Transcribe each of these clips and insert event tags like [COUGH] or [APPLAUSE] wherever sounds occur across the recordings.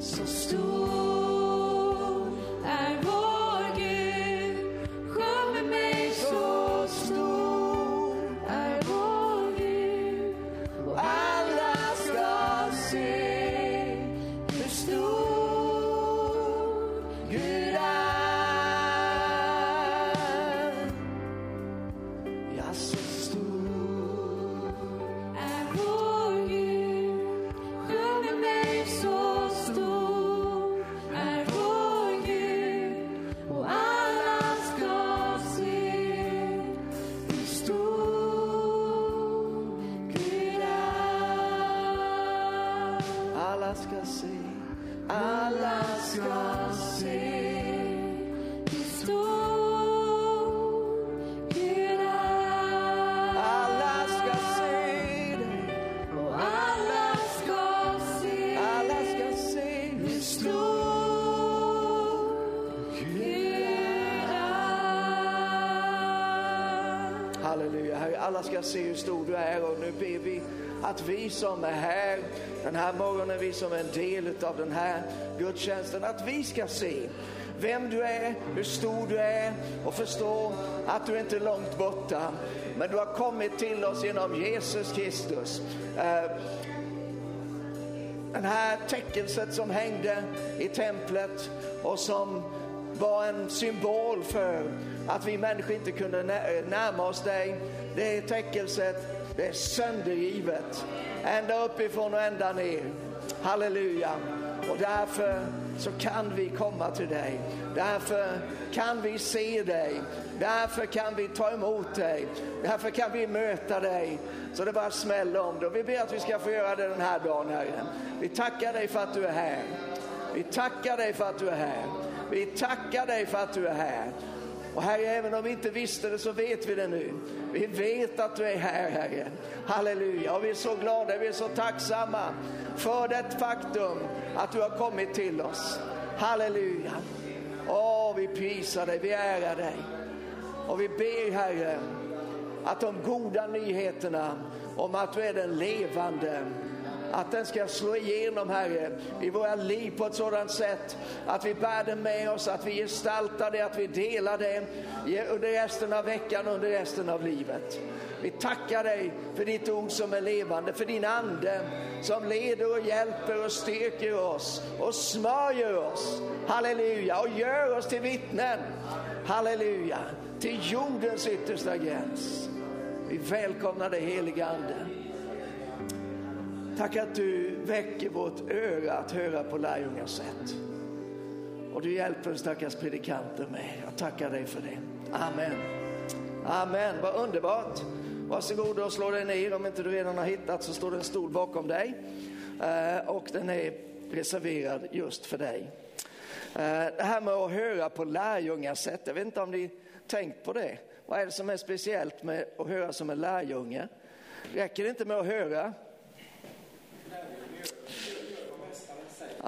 Så stor alla ska se hur stor du är och nu ber vi att vi som är här den här morgonen, vi som är en del av den här gudstjänsten, att vi ska se vem du är, hur stor du är och förstå att du inte är långt borta. Men du har kommit till oss genom Jesus Kristus. Eh, den här täckelset som hängde i templet och som var en symbol för att vi människor inte kunde närma oss dig. Det täckelset, det är söndergivet. Ända uppifrån och ända ner. Halleluja. Och därför så kan vi komma till dig. Därför kan vi se dig. Därför kan vi ta emot dig. Därför kan vi möta dig. Så det bara smäller om det. Och vi ber att vi ska få göra det den här dagen, Herre. Vi tackar dig för att du är här. Vi tackar dig för att du är här. Vi tackar dig för att du är här. Och Herre, även om vi inte visste det så vet vi det nu. Vi vet att du är här, Herre. Halleluja. Och vi är så glada, vi är så tacksamma för det faktum att du har kommit till oss. Halleluja. Åh, vi prisar dig, vi ärar dig. Och vi ber, Herre, att de goda nyheterna om att du är den levande, att den ska slå igenom Herre i våra liv på ett sådant sätt att vi bär den med oss, att vi gestaltar det, att vi delar det under resten av veckan och under resten av livet. Vi tackar dig för ditt ord som är levande, för din ande som leder och hjälper och styrker oss och smörjer oss. Halleluja, och gör oss till vittnen. Halleluja, till jordens yttersta gräns. Vi välkomnar dig heliga Ande. Tack att du väcker vårt öra att höra på lärjungars sätt. Och du hjälper stackars predikanter med. Jag tackar dig för det. Amen. Amen, vad underbart. Varsågod och slå dig ner om inte du redan har hittat så står det en stol bakom dig. Eh, och den är reserverad just för dig. Eh, det här med att höra på lärjungasätt, jag vet inte om ni tänkt på det. Vad är det som är speciellt med att höra som en lärjunge? Räcker det inte med att höra?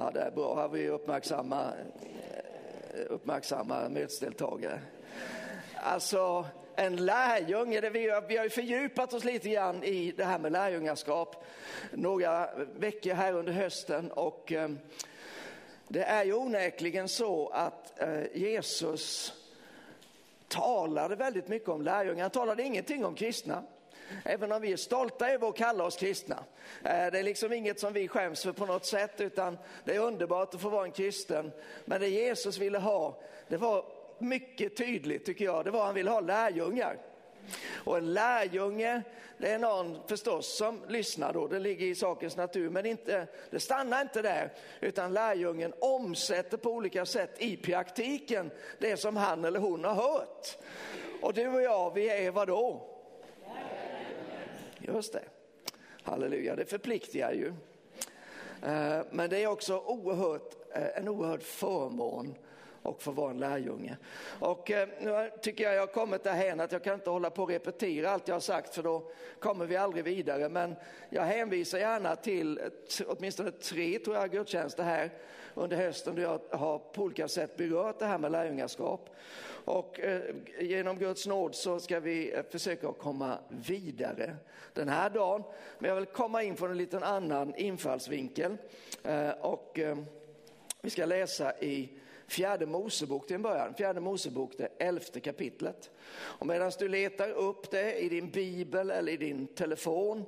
Ja, det är bra. Har vi uppmärksamma, eh, uppmärksamma mötesdeltagare. Alltså, en lärjunge, det vi, har, vi har ju fördjupat oss lite grann i det här med lärjungaskap några veckor här under hösten och eh, det är ju onekligen så att eh, Jesus talade väldigt mycket om lärjungar. Han talade ingenting om kristna. Även om vi är stolta över att kalla oss kristna. Eh, det är liksom inget som vi skäms för på något sätt utan det är underbart att få vara en kristen. Men det Jesus ville ha, det var mycket tydligt tycker jag. Det var att han ville ha lärjungar. Och en lärjunge, det är någon förstås som lyssnar då, det ligger i sakens natur, men inte, det stannar inte där, utan lärjungen omsätter på olika sätt i praktiken det som han eller hon har hört. Och du och jag, vi är vad då? Just det. Halleluja, det förpliktigar ju. Eh, men det är också oerhört, eh, en oerhörd förmån och få vara en lärjunge. Och eh, nu tycker jag jag har kommit därhän att jag kan inte hålla på och repetera allt jag har sagt för då kommer vi aldrig vidare. Men jag hänvisar gärna till ett- åtminstone tre tror jag gudstjänster här under hösten då jag har på olika sätt berört det här med lärjungaskap. Och eh, genom Guds nåd så ska vi eh, försöka att komma vidare den här dagen. Men jag vill komma in från en liten annan infallsvinkel. Eh, och, eh, Vi ska läsa i fjärde Mosebok till en början. Fjärde Mosebok, det elfte kapitlet. Och medan du letar upp det i din bibel eller i din telefon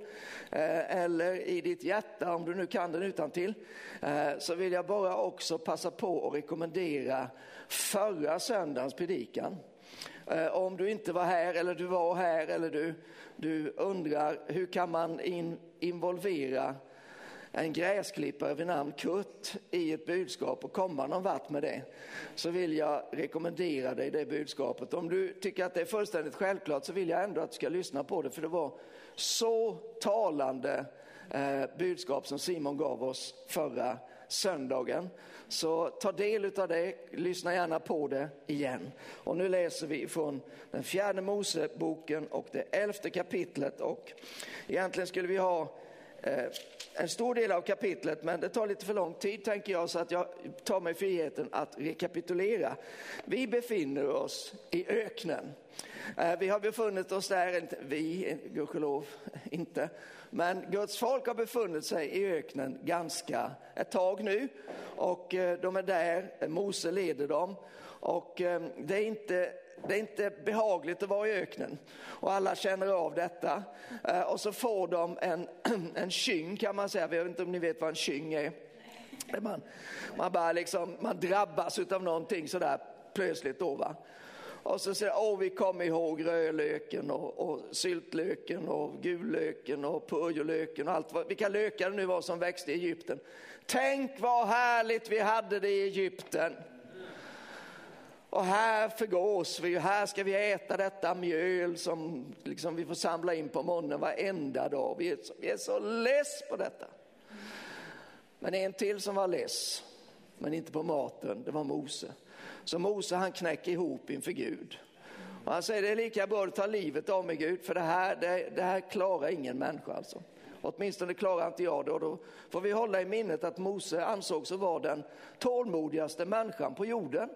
eh, eller i ditt hjärta, om du nu kan den utan till, eh, så vill jag bara också passa på att rekommendera förra söndagens predikan. Eh, om du inte var här eller du var här eller du, du undrar hur kan man in, involvera en gräsklippare vid namn Kurt i ett budskap och komma någon vart med det så vill jag rekommendera dig det budskapet. Om du tycker att det är fullständigt självklart så vill jag ändå att du ska lyssna på det för det var så talande eh, budskap som Simon gav oss förra söndagen. Så ta del av det, lyssna gärna på det igen. Och nu läser vi från den fjärde Moseboken och det elfte kapitlet och egentligen skulle vi ha Eh, en stor del av kapitlet, men det tar lite för lång tid tänker jag så att jag tar mig friheten att rekapitulera. Vi befinner oss i öknen. Eh, vi har befunnit oss där, vi, gudskelov inte, men Guds folk har befunnit sig i öknen ganska ett tag nu och eh, de är där, Mose leder dem och det är inte det är inte behagligt att vara i öknen och alla känner av detta. Eh, och så får de en, [CLEARS THROAT] en kyng kan man säga, jag vet inte om ni vet vad en kyng är. Man, man, bara liksom, man drabbas av någonting sådär plötsligt då. Va? Och så säger åh vi kommer ihåg rödlöken och, och syltlöken och gullöken och purjolöken och allt, vilka lökar det nu var som växte i Egypten. Tänk vad härligt vi hade det i Egypten. Och här förgås vi, här ska vi äta detta mjöl som liksom vi får samla in på morgonen varenda dag. Vi är, så, vi är så less på detta. Men en till som var less, men inte på maten, det var Mose. Så Mose han knäcker ihop inför Gud. Och han säger det är lika bra att ta livet av mig Gud, för det här, det, det här klarar ingen människa alltså. Åtminstone klarar inte jag det och då får vi hålla i minnet att Mose ansågs vara den tålmodigaste människan på jorden.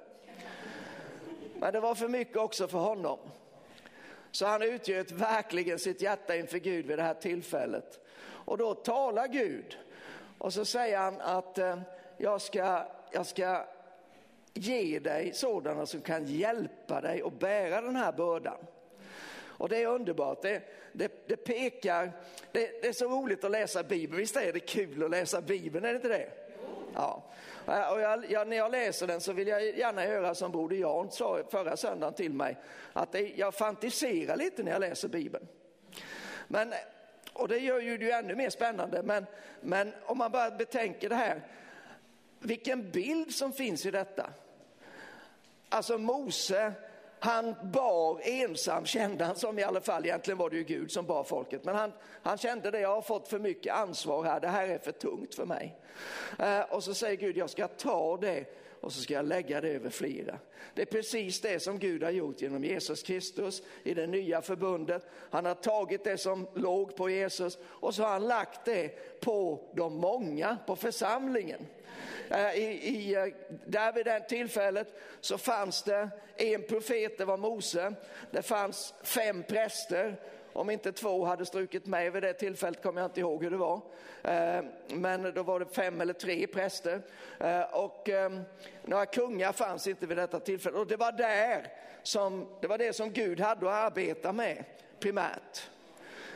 Men det var för mycket också för honom. Så han utgöt verkligen sitt hjärta inför Gud vid det här tillfället. Och då talar Gud och så säger han att eh, jag, ska, jag ska ge dig sådana som kan hjälpa dig att bära den här bördan. Och det är underbart, det, det, det pekar, det, det, är så roligt att läsa Bibeln, visst är det kul att läsa Bibeln, är det inte det? Ja. Äh, och jag, jag, när jag läser den så vill jag gärna höra som Broder Jan sa förra söndagen till mig, att det, jag fantiserar lite när jag läser Bibeln. Men, och det gör ju det ännu mer spännande, men, men om man bara betänker det här, vilken bild som finns i detta. Alltså Mose, han bar ensam kände han som i alla fall, egentligen var det ju Gud som bar folket, men han, han kände det, jag har fått för mycket ansvar här, det här är för tungt för mig. Eh, och så säger Gud, jag ska ta det och så ska jag lägga det över flera. Det är precis det som Gud har gjort genom Jesus Kristus i det nya förbundet. Han har tagit det som låg på Jesus och så har han lagt det på de många, på församlingen. Eh, I, i, eh, där vid det tillfället så fanns det en profet, det var Mose. Det fanns fem präster om inte två hade strukit med vid det tillfället kommer jag inte ihåg hur det var. Eh, men då var det fem eller tre präster. Eh, och ehm, några kungar fanns inte vid detta tillfälle. Och det var där som, det var det som Gud hade att arbeta med primärt.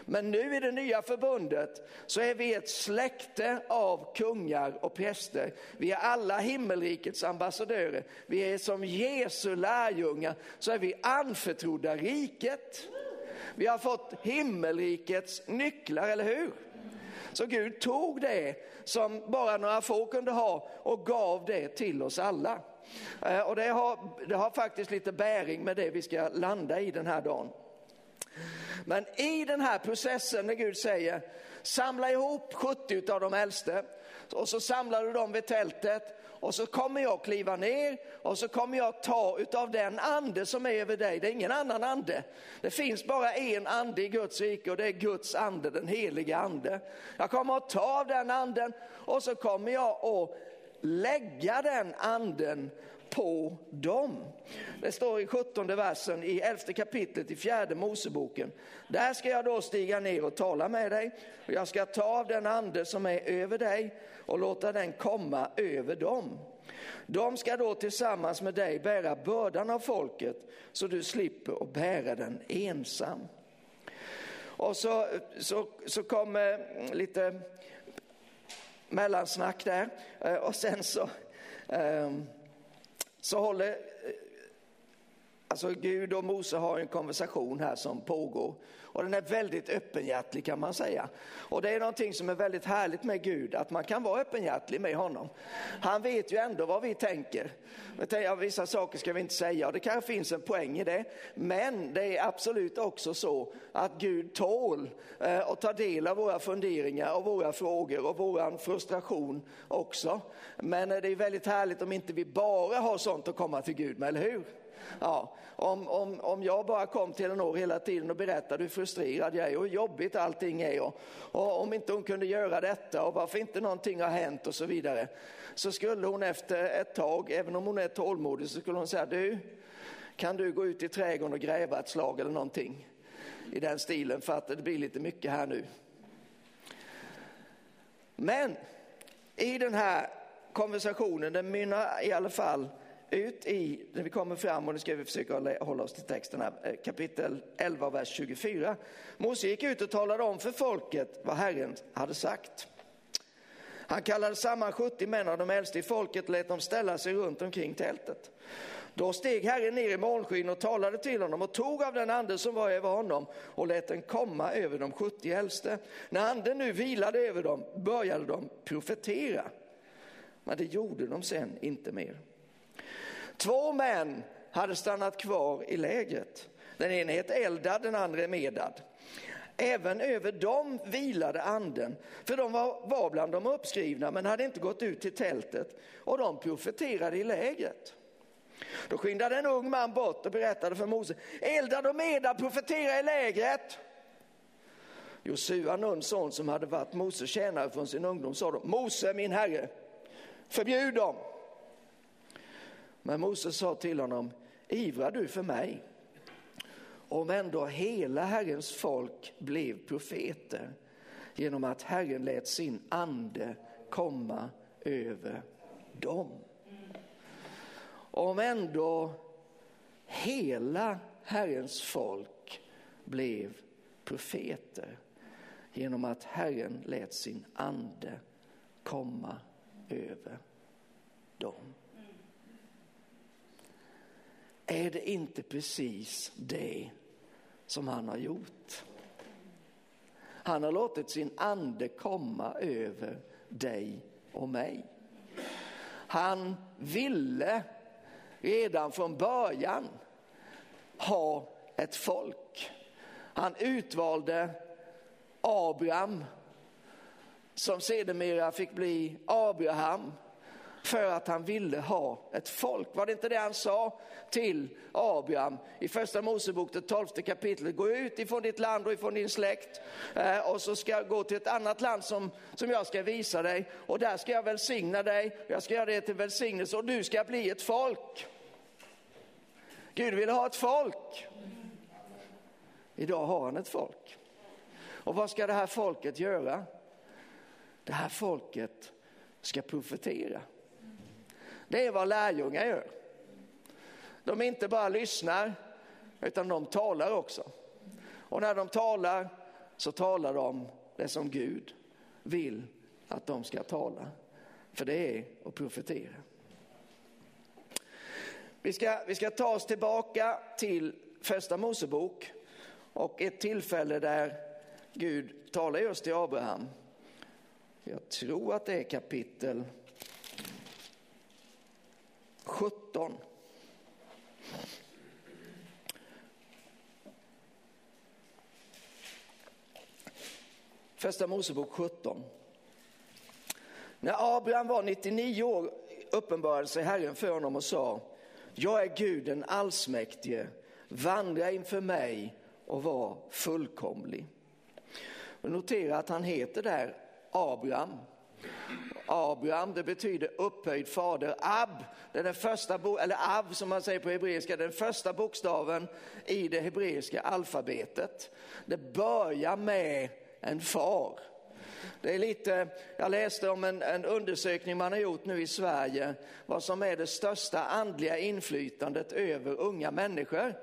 Men nu i det nya förbundet så är vi ett släkte av kungar och präster. Vi är alla himmelrikets ambassadörer. Vi är som Jesu lärjungar så är vi anförtrodda riket. Vi har fått himmelrikets nycklar, eller hur? Så Gud tog det som bara några få kunde ha och gav det till oss alla. Eh, och det har, det har faktiskt lite bäring med det vi ska landa i den här dagen. Men i den här processen när Gud säger samla ihop 70 av de äldste och så samlar du dem vid tältet och så kommer jag kliva ner och så kommer jag ta utav den ande som är över dig. Det är ingen annan ande. Det finns bara en ande i Guds rike och det är Guds ande, den heliga ande. Jag kommer att ta av den anden och så kommer jag att lägga den anden på dem. Det står i 17 versen i 11 kapitlet i fjärde Moseboken. Där ska jag då stiga ner och tala med dig och jag ska ta av den ande som är över dig och låta den komma över dem. De ska då tillsammans med dig bära bördan av folket så du slipper att bära den ensam. Och så, så, så kommer eh, lite mellansnack där eh, och sen så, ehm, så håller Alltså Gud och Mose har en konversation här som pågår och den är väldigt öppenhjärtlig kan man säga. Och det är någonting som är väldigt härligt med Gud, att man kan vara öppenhjärtlig med honom. Han vet ju ändå vad vi tänker. Vissa saker ska vi inte säga och det kanske finns en poäng i det. Men det är absolut också så att Gud tål eh, att ta del av våra funderingar och våra frågor och våran frustration också. Men eh, det är väldigt härligt om inte vi bara har sånt att komma till Gud med, eller hur? Ja, om, om, om jag bara kom till Elinor hela tiden och berättade hur frustrerad jag är och hur jobbigt allting är och, och om inte hon kunde göra detta och varför inte någonting har hänt och så vidare. Så skulle hon efter ett tag, även om hon är tålmodig, så skulle hon säga du, kan du gå ut i trädgården och gräva ett slag eller någonting i den stilen för att det blir lite mycket här nu. Men i den här konversationen, den mynnar i alla fall ut i, när vi kommer fram, och nu ska vi försöka hålla oss till texten här, eh, kapitel 11, vers 24. Mose gick ut och talade om för folket vad Herren hade sagt. Han kallade samman 70 män av de äldste i folket och lät dem ställa sig runt omkring tältet. Då steg Herren ner i molnskyn och talade till honom och tog av den ande som var över honom och lät den komma över de 70 äldste. När anden nu vilade över dem började de profetera. Men det gjorde de sen inte mer. Två män hade stannat kvar i lägret. Den ene hette Eldad, den andra Medad. Även över dem vilade anden, för de var, var bland de uppskrivna men hade inte gått ut till tältet och de profeterade i lägret. Då skyndade en ung man bort och berättade för Mose, Eldad och Medad profeterar i lägret. Josua, Nuns son som hade varit Moses tjänare från sin ungdom, sa då, Mose min herre, förbjud dem. Men Moses sa till honom, ivrar du för mig? Om ändå hela Herrens folk blev profeter genom att Herren lät sin ande komma över dem. Om ändå hela Herrens folk blev profeter genom att Herren lät sin ande komma över dem. Är det inte precis det som han har gjort? Han har låtit sin ande komma över dig och mig. Han ville redan från början ha ett folk. Han utvalde Abraham som sedermera fick bli Abraham för att han ville ha ett folk. Var det inte det han sa till Abraham i första Mosebok, det tolfte kapitlet? Gå ut ifrån ditt land och ifrån din släkt eh, och så ska jag gå till ett annat land som, som jag ska visa dig och där ska jag välsigna dig. Jag ska göra det till välsignelse och du ska bli ett folk. Gud vill ha ett folk. Idag har han ett folk. Och vad ska det här folket göra? Det här folket ska profetera. Det är vad lärjungar gör. De inte bara lyssnar, utan de talar också. Och när de talar så talar de det som Gud vill att de ska tala. För det är att profetera. Vi ska, vi ska ta oss tillbaka till första Mosebok och ett tillfälle där Gud talar just till Abraham. Jag tror att det är kapitel 17. Första Mosebok 17. När Abraham var 99 år uppenbarade sig Herren för honom och sa, jag är Gud den allsmäktige, vandra inför mig och var fullkomlig. Och notera att han heter där Abraham. Abraham, det betyder upphöjd fader. Ab, det är den första, bo- eller Av som man säger på hebreiska, den första bokstaven i det hebreiska alfabetet. Det börjar med en far. Det är lite, jag läste om en, en undersökning man har gjort nu i Sverige, vad som är det största andliga inflytandet över unga människor.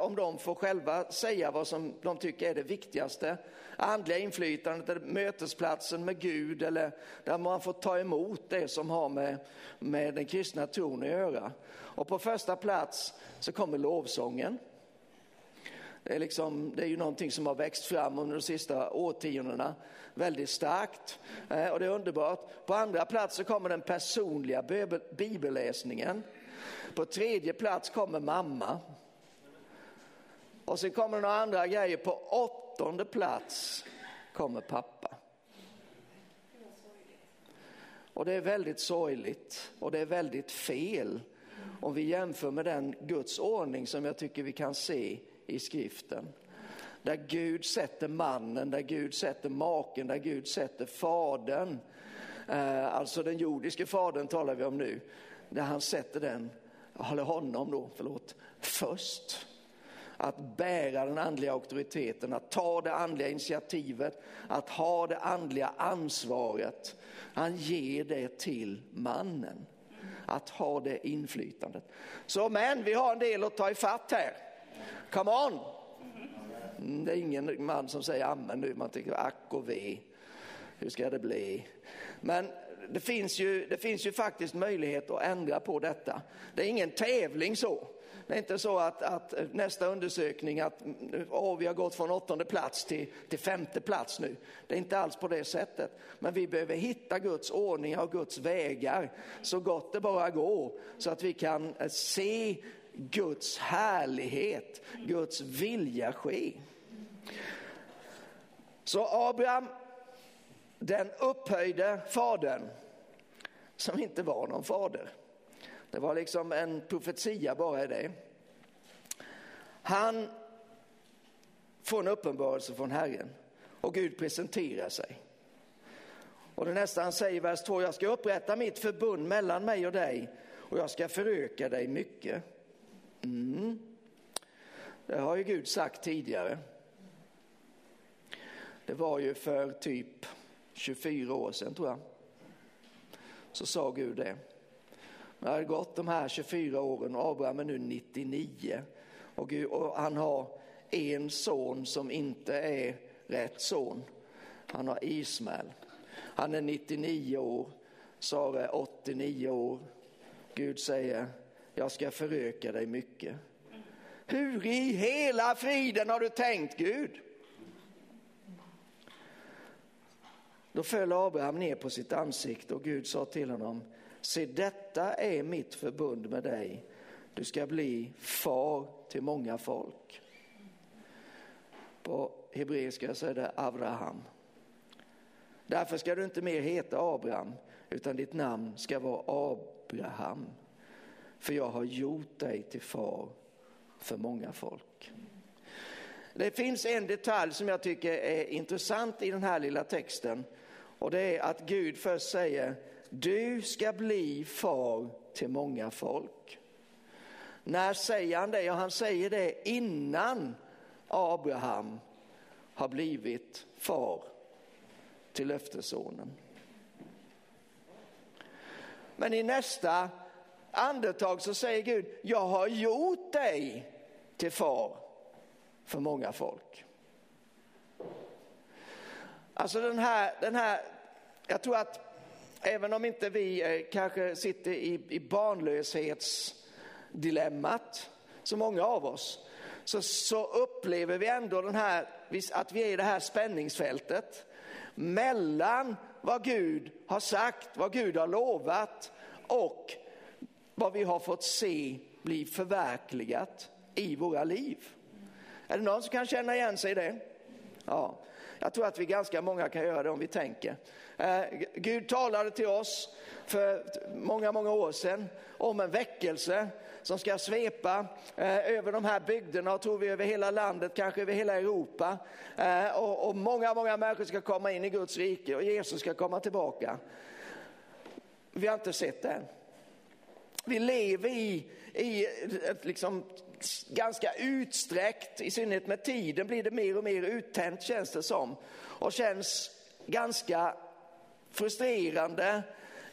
Om de får själva säga vad som de tycker är det viktigaste andliga inflytandet, eller mötesplatsen med Gud eller där man får ta emot det som har med, med den kristna tron att göra. Och på första plats så kommer lovsången. Det är, liksom, det är ju någonting som har växt fram under de sista årtiondena väldigt starkt eh, och det är underbart. På andra plats så kommer den personliga bibelläsningen. På tredje plats kommer mamma. Och sen kommer det några andra grejer. På åttonde plats kommer pappa. Och det är väldigt sorgligt och det är väldigt fel om vi jämför med den Guds ordning som jag tycker vi kan se i skriften. Där Gud sätter mannen, där Gud sätter maken, där Gud sätter fadern. Eh, alltså den jordiske fadern talar vi om nu. Där han sätter den, eller honom då, förlåt, först. Att bära den andliga auktoriteten, att ta det andliga initiativet, att ha det andliga ansvaret. Han ger det till mannen. Att ha det inflytandet. Så men, vi har en del att ta ifatt här. Come on! Mm, det är ingen man som säger amen nu, man tänker ack och ve, hur ska det bli? Men det finns, ju, det finns ju faktiskt möjlighet att ändra på detta. Det är ingen tävling så. Det är inte så att, att nästa undersökning att oh, vi har gått från åttonde plats till, till femte plats nu. Det är inte alls på det sättet. Men vi behöver hitta Guds ordning och Guds vägar så gott det bara går. Så att vi kan eh, se Guds härlighet, Guds vilja ske. Så Abraham, den upphöjde fadern, som inte var någon fader. Det var liksom en profetia bara i det. Han får en uppenbarelse från Herren och Gud presenterar sig. Och det nästa han säger i vers 2, jag ska upprätta mitt förbund mellan mig och dig och jag ska föröka dig mycket. Mm. Det har ju Gud sagt tidigare. Det var ju för typ 24 år sedan tror jag. Så sa Gud det. Det har gått de här 24 åren och Abraham är nu 99. Och, Gud, och han har en son som inte är rätt son. Han har Ismael. Han är 99 år, Sara är 89 år. Gud säger, jag ska föröka dig mycket. Hur i hela friden har du tänkt Gud? Då föll Abraham ner på sitt ansikte och Gud sa till honom, se detta är mitt förbund med dig. Du ska bli far till många folk. På hebreiska så är det Abraham. Därför ska du inte mer heta Abraham, utan ditt namn ska vara Abraham. För jag har gjort dig till far för många folk. Det finns en detalj som jag tycker är intressant i den här lilla texten. Och det är att Gud först säger, du ska bli far till många folk. När säger han det? Ja, han säger det innan Abraham har blivit far till löftessonen. Men i nästa andetag så säger Gud, jag har gjort dig till far för många folk. Alltså den här, den här jag tror att även om inte vi eh, kanske sitter i, i barnlöshetsdilemmat, så många av oss, så, så upplever vi ändå den här, att vi är i det här spänningsfältet mellan vad Gud har sagt, vad Gud har lovat och vad vi har fått se bli förverkligat i våra liv. Är det någon som kan känna igen sig i det? Ja. Jag tror att vi ganska många kan göra det om vi tänker. Eh, Gud talade till oss för många, många år sedan om en väckelse som ska svepa eh, över de här bygderna och tror vi över hela landet, kanske över hela Europa. Eh, och, och många, många människor ska komma in i Guds rike och Jesus ska komma tillbaka. Vi har inte sett det än. Vi lever i, i ett liksom ganska utsträckt, i synnerhet med tiden blir det mer och mer uttänt känns det som. Och känns ganska frustrerande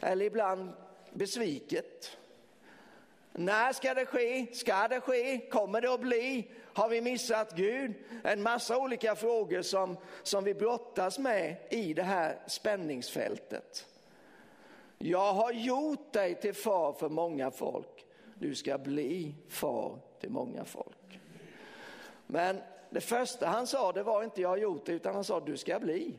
eller ibland besviket. När ska det ske? Ska det ske? Kommer det att bli? Har vi missat Gud? En massa olika frågor som, som vi brottas med i det här spänningsfältet. Jag har gjort dig till far för många folk. Du ska bli far till många folk. Men det första han sa det var inte jag har gjort det utan han sa du ska bli.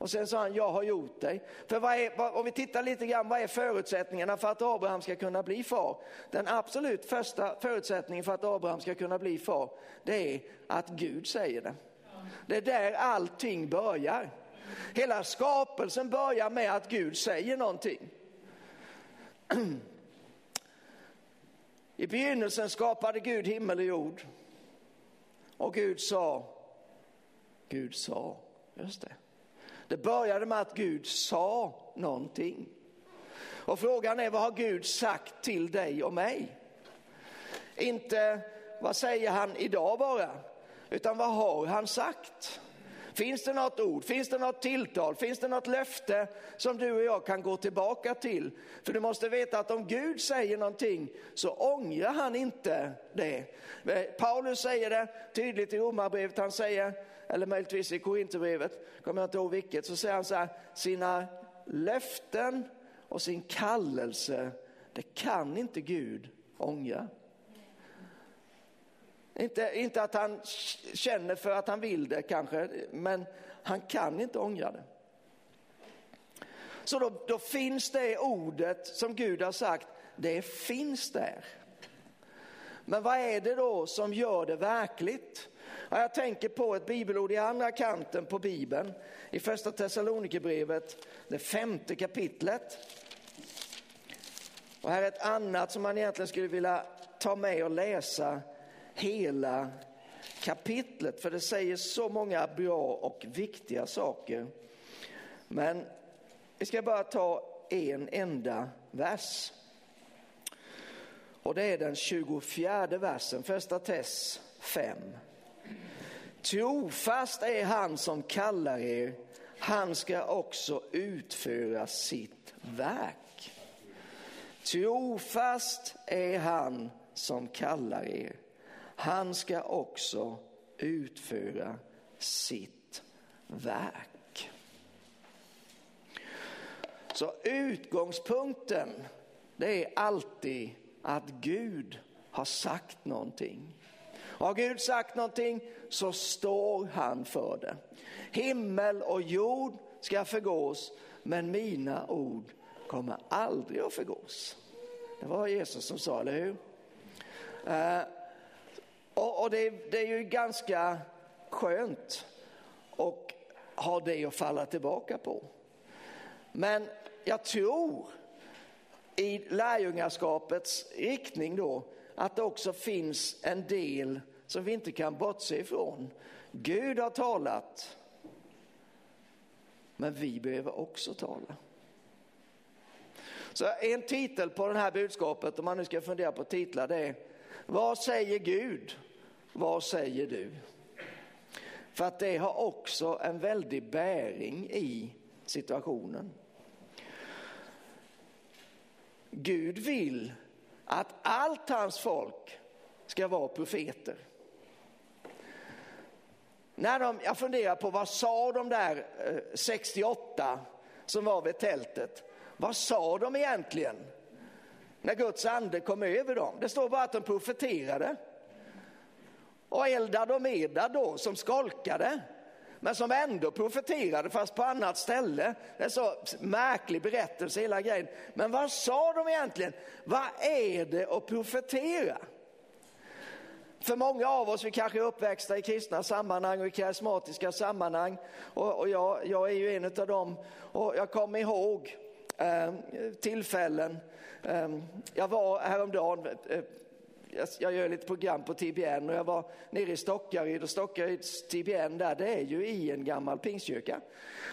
Och sen sa han jag har gjort dig. För vad är, vad, om vi tittar lite grann vad är förutsättningarna för att Abraham ska kunna bli far? Den absolut första förutsättningen för att Abraham ska kunna bli far det är att Gud säger det. Det är där allting börjar. Hela skapelsen börjar med att Gud säger någonting. [CLEARS THROAT] I begynnelsen skapade Gud himmel och jord. Och Gud sa, Gud sa, just det. Det började med att Gud sa någonting. Och frågan är vad har Gud sagt till dig och mig? Inte vad säger han idag bara, utan vad har han sagt? Finns det något ord, finns det något tilltal, finns det något löfte som du och jag kan gå tillbaka till? För du måste veta att om Gud säger någonting så ångrar han inte det. Eh, Paulus säger det tydligt i Romarbrevet, han säger, eller möjligtvis i Korinthierbrevet, kommer jag inte ihåg vilket, så säger han så här, sina löften och sin kallelse, det kan inte Gud ångra. Inte, inte att han känner för att han vill det kanske, men han kan inte ångra det. Så då, då finns det ordet som Gud har sagt, det finns där. Men vad är det då som gör det verkligt? Ja, jag tänker på ett bibelord i andra kanten på bibeln, i första Thessalonikerbrevet, det femte kapitlet. Och här är ett annat som man egentligen skulle vilja ta med och läsa hela kapitlet, för det säger så många bra och viktiga saker. Men vi ska bara ta en enda vers. Och det är den 24 versen, första Tess 5. Trofast är han som kallar er, han ska också utföra sitt verk. Trofast är han som kallar er, han ska också utföra sitt verk. Så utgångspunkten det är alltid att Gud har sagt någonting. Har Gud sagt någonting så står han för det. Himmel och jord ska förgås men mina ord kommer aldrig att förgås. Det var Jesus som sa, eller hur? Eh, och, och det, det, är ju ganska skönt att ha det att falla tillbaka på. Men jag tror i lärjungaskapets riktning då att det också finns en del som vi inte kan bortse ifrån. Gud har talat, men vi behöver också tala. Så en titel på det här budskapet, om man nu ska fundera på titlar, det är Vad säger Gud? Vad säger du? För att det har också en väldig bäring i situationen. Gud vill att allt hans folk ska vara profeter. När de, jag funderar på vad sa de där eh, 68 som var vid tältet? Vad sa de egentligen när Guds ande kom över dem? Det står bara att de profeterade. Och Eldad och Medad då som skolkade men som ändå profeterade fast på annat ställe. Det är så märklig berättelse hela grejen. Men vad sa de egentligen? Vad är det att profetera? För många av oss, vi kanske är uppväxta i kristna sammanhang och i karismatiska sammanhang. Och, och jag, jag är ju en av dem. Och jag kommer ihåg eh, tillfällen. Eh, jag var häromdagen, eh, jag, gör lite program på TBN och jag var nere i Stockaryd och Stockaryds TBN där, det är ju i en gammal pingstkyrka.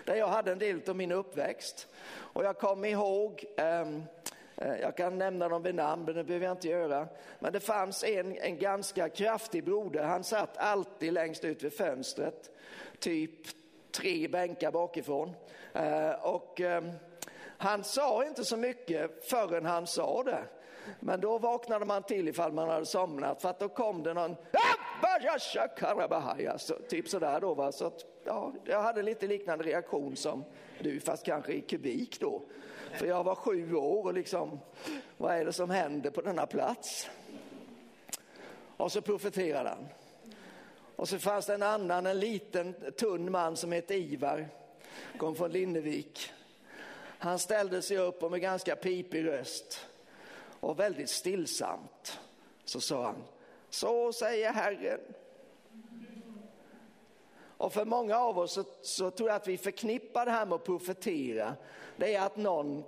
Där jag hade en del av min uppväxt. Och jag kommer ihåg ehm, eh, jag kan nämna dem vid namn, men det behöver jag inte göra. Men det fanns en, en ganska kraftig broder. Han satt alltid längst ut vid fönstret, typ tre bänkar bakifrån. Eh, och ehm, han sa inte så mycket förrän han sa det. Men då vaknade man till ifall man hade somnat för att då kom det någon så, typ sådär då. Va? Så att, ja, jag hade lite liknande reaktion som du fast kanske i kubik då. För jag var sju år och liksom, vad är det som händer på denna plats? Och så profeterade han. Och så fanns det en annan, en liten tunn man som hette Ivar, kom från Linnevik. Han ställde sig upp och med ganska pipig röst och väldigt stillsamt så sa han, så säger Herren. Och för många av oss så, så tror jag att vi förknippar det här med att profetera. Det är att någon,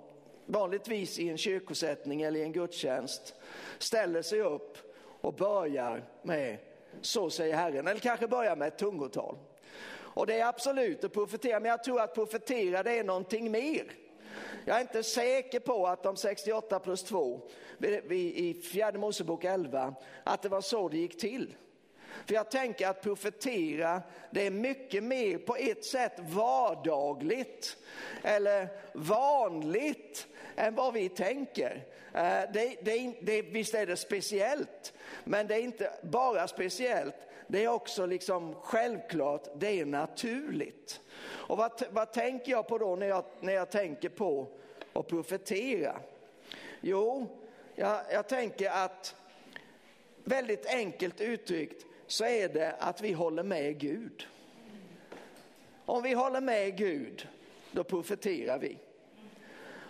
vanligtvis i en kyrkosättning eller i en gudstjänst, ställer sig upp och börjar med så säger Herren, eller kanske börjar med ett tungotal. Och det är absolut att profetera, men jag tror att profetera det är någonting mer. Jag är inte säker på att de 68 plus 2 i fjärde Mosebok 11, att det var så det gick till. För jag tänker att profetera, det är mycket mer på ett sätt vardagligt eller vanligt än vad vi tänker. Eh, det, det, det, visst är det speciellt, men det är inte bara speciellt, det är också liksom självklart, det är naturligt. Och vad, vad tänker jag på då när jag, när jag tänker på att profetera? Jo, jag, jag tänker att väldigt enkelt uttryckt så är det att vi håller med Gud. Om vi håller med Gud, då profeterar vi.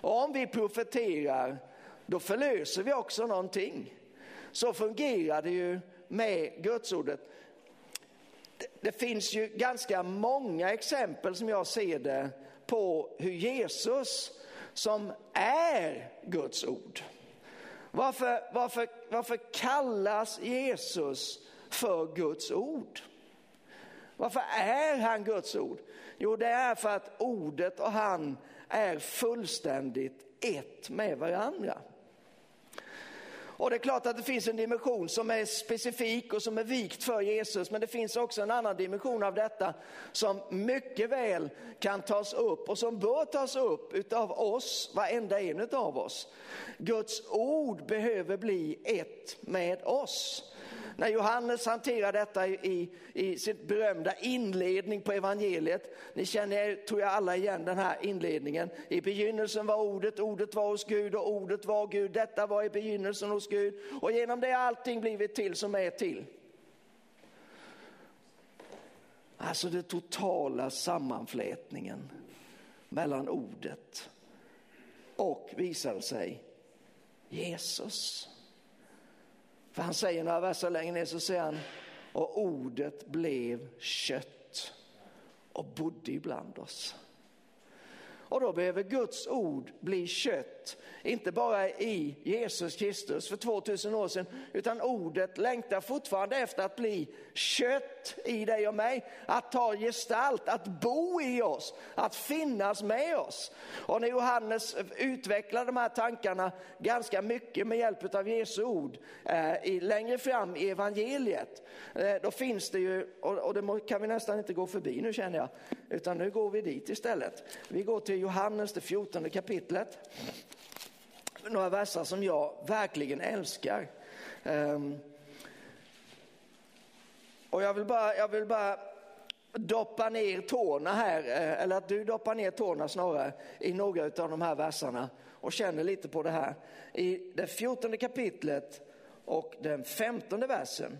Och om vi profeterar, då förlöser vi också någonting. Så fungerar det ju med Gudsordet. Det finns ju ganska många exempel som jag ser det på hur Jesus som är Guds ord. Varför, varför, varför kallas Jesus för Guds ord? Varför är han Guds ord? Jo, det är för att ordet och han är fullständigt ett med varandra. Och det är klart att det finns en dimension som är specifik och som är vikt för Jesus, men det finns också en annan dimension av detta som mycket väl kan tas upp och som bör tas upp utav oss, varenda en av oss. Guds ord behöver bli ett med oss. När Johannes hanterar detta i, i sin berömda inledning på evangeliet, ni känner tror jag alla igen den här inledningen. I begynnelsen var ordet, ordet var hos Gud och ordet var Gud. Detta var i begynnelsen hos Gud och genom det har allting blivit till som är till. Alltså den totala sammanflätningen mellan ordet och visar sig Jesus. För han säger några verser längre ner så säger han, och ordet blev kött och bodde ibland oss. Och då behöver Guds ord bli kött, inte bara i Jesus Kristus för 2000 år sedan, utan ordet längtar fortfarande efter att bli kött i dig och mig, att ta gestalt, att bo i oss, att finnas med oss. Och när Johannes utvecklar de här tankarna ganska mycket med hjälp av Jesu ord eh, i, längre fram i evangeliet, eh, då finns det ju, och, och det kan vi nästan inte gå förbi nu känner jag, utan nu går vi dit istället. Vi går till Johannes, det 14 kapitlet. Några verser som jag verkligen älskar. Um, och jag vill bara, jag vill bara doppa ner tårna här, eh, eller att du doppar ner tårna snarare i några av de här verserna och känner lite på det här. I det 14 kapitlet och den 15 versen.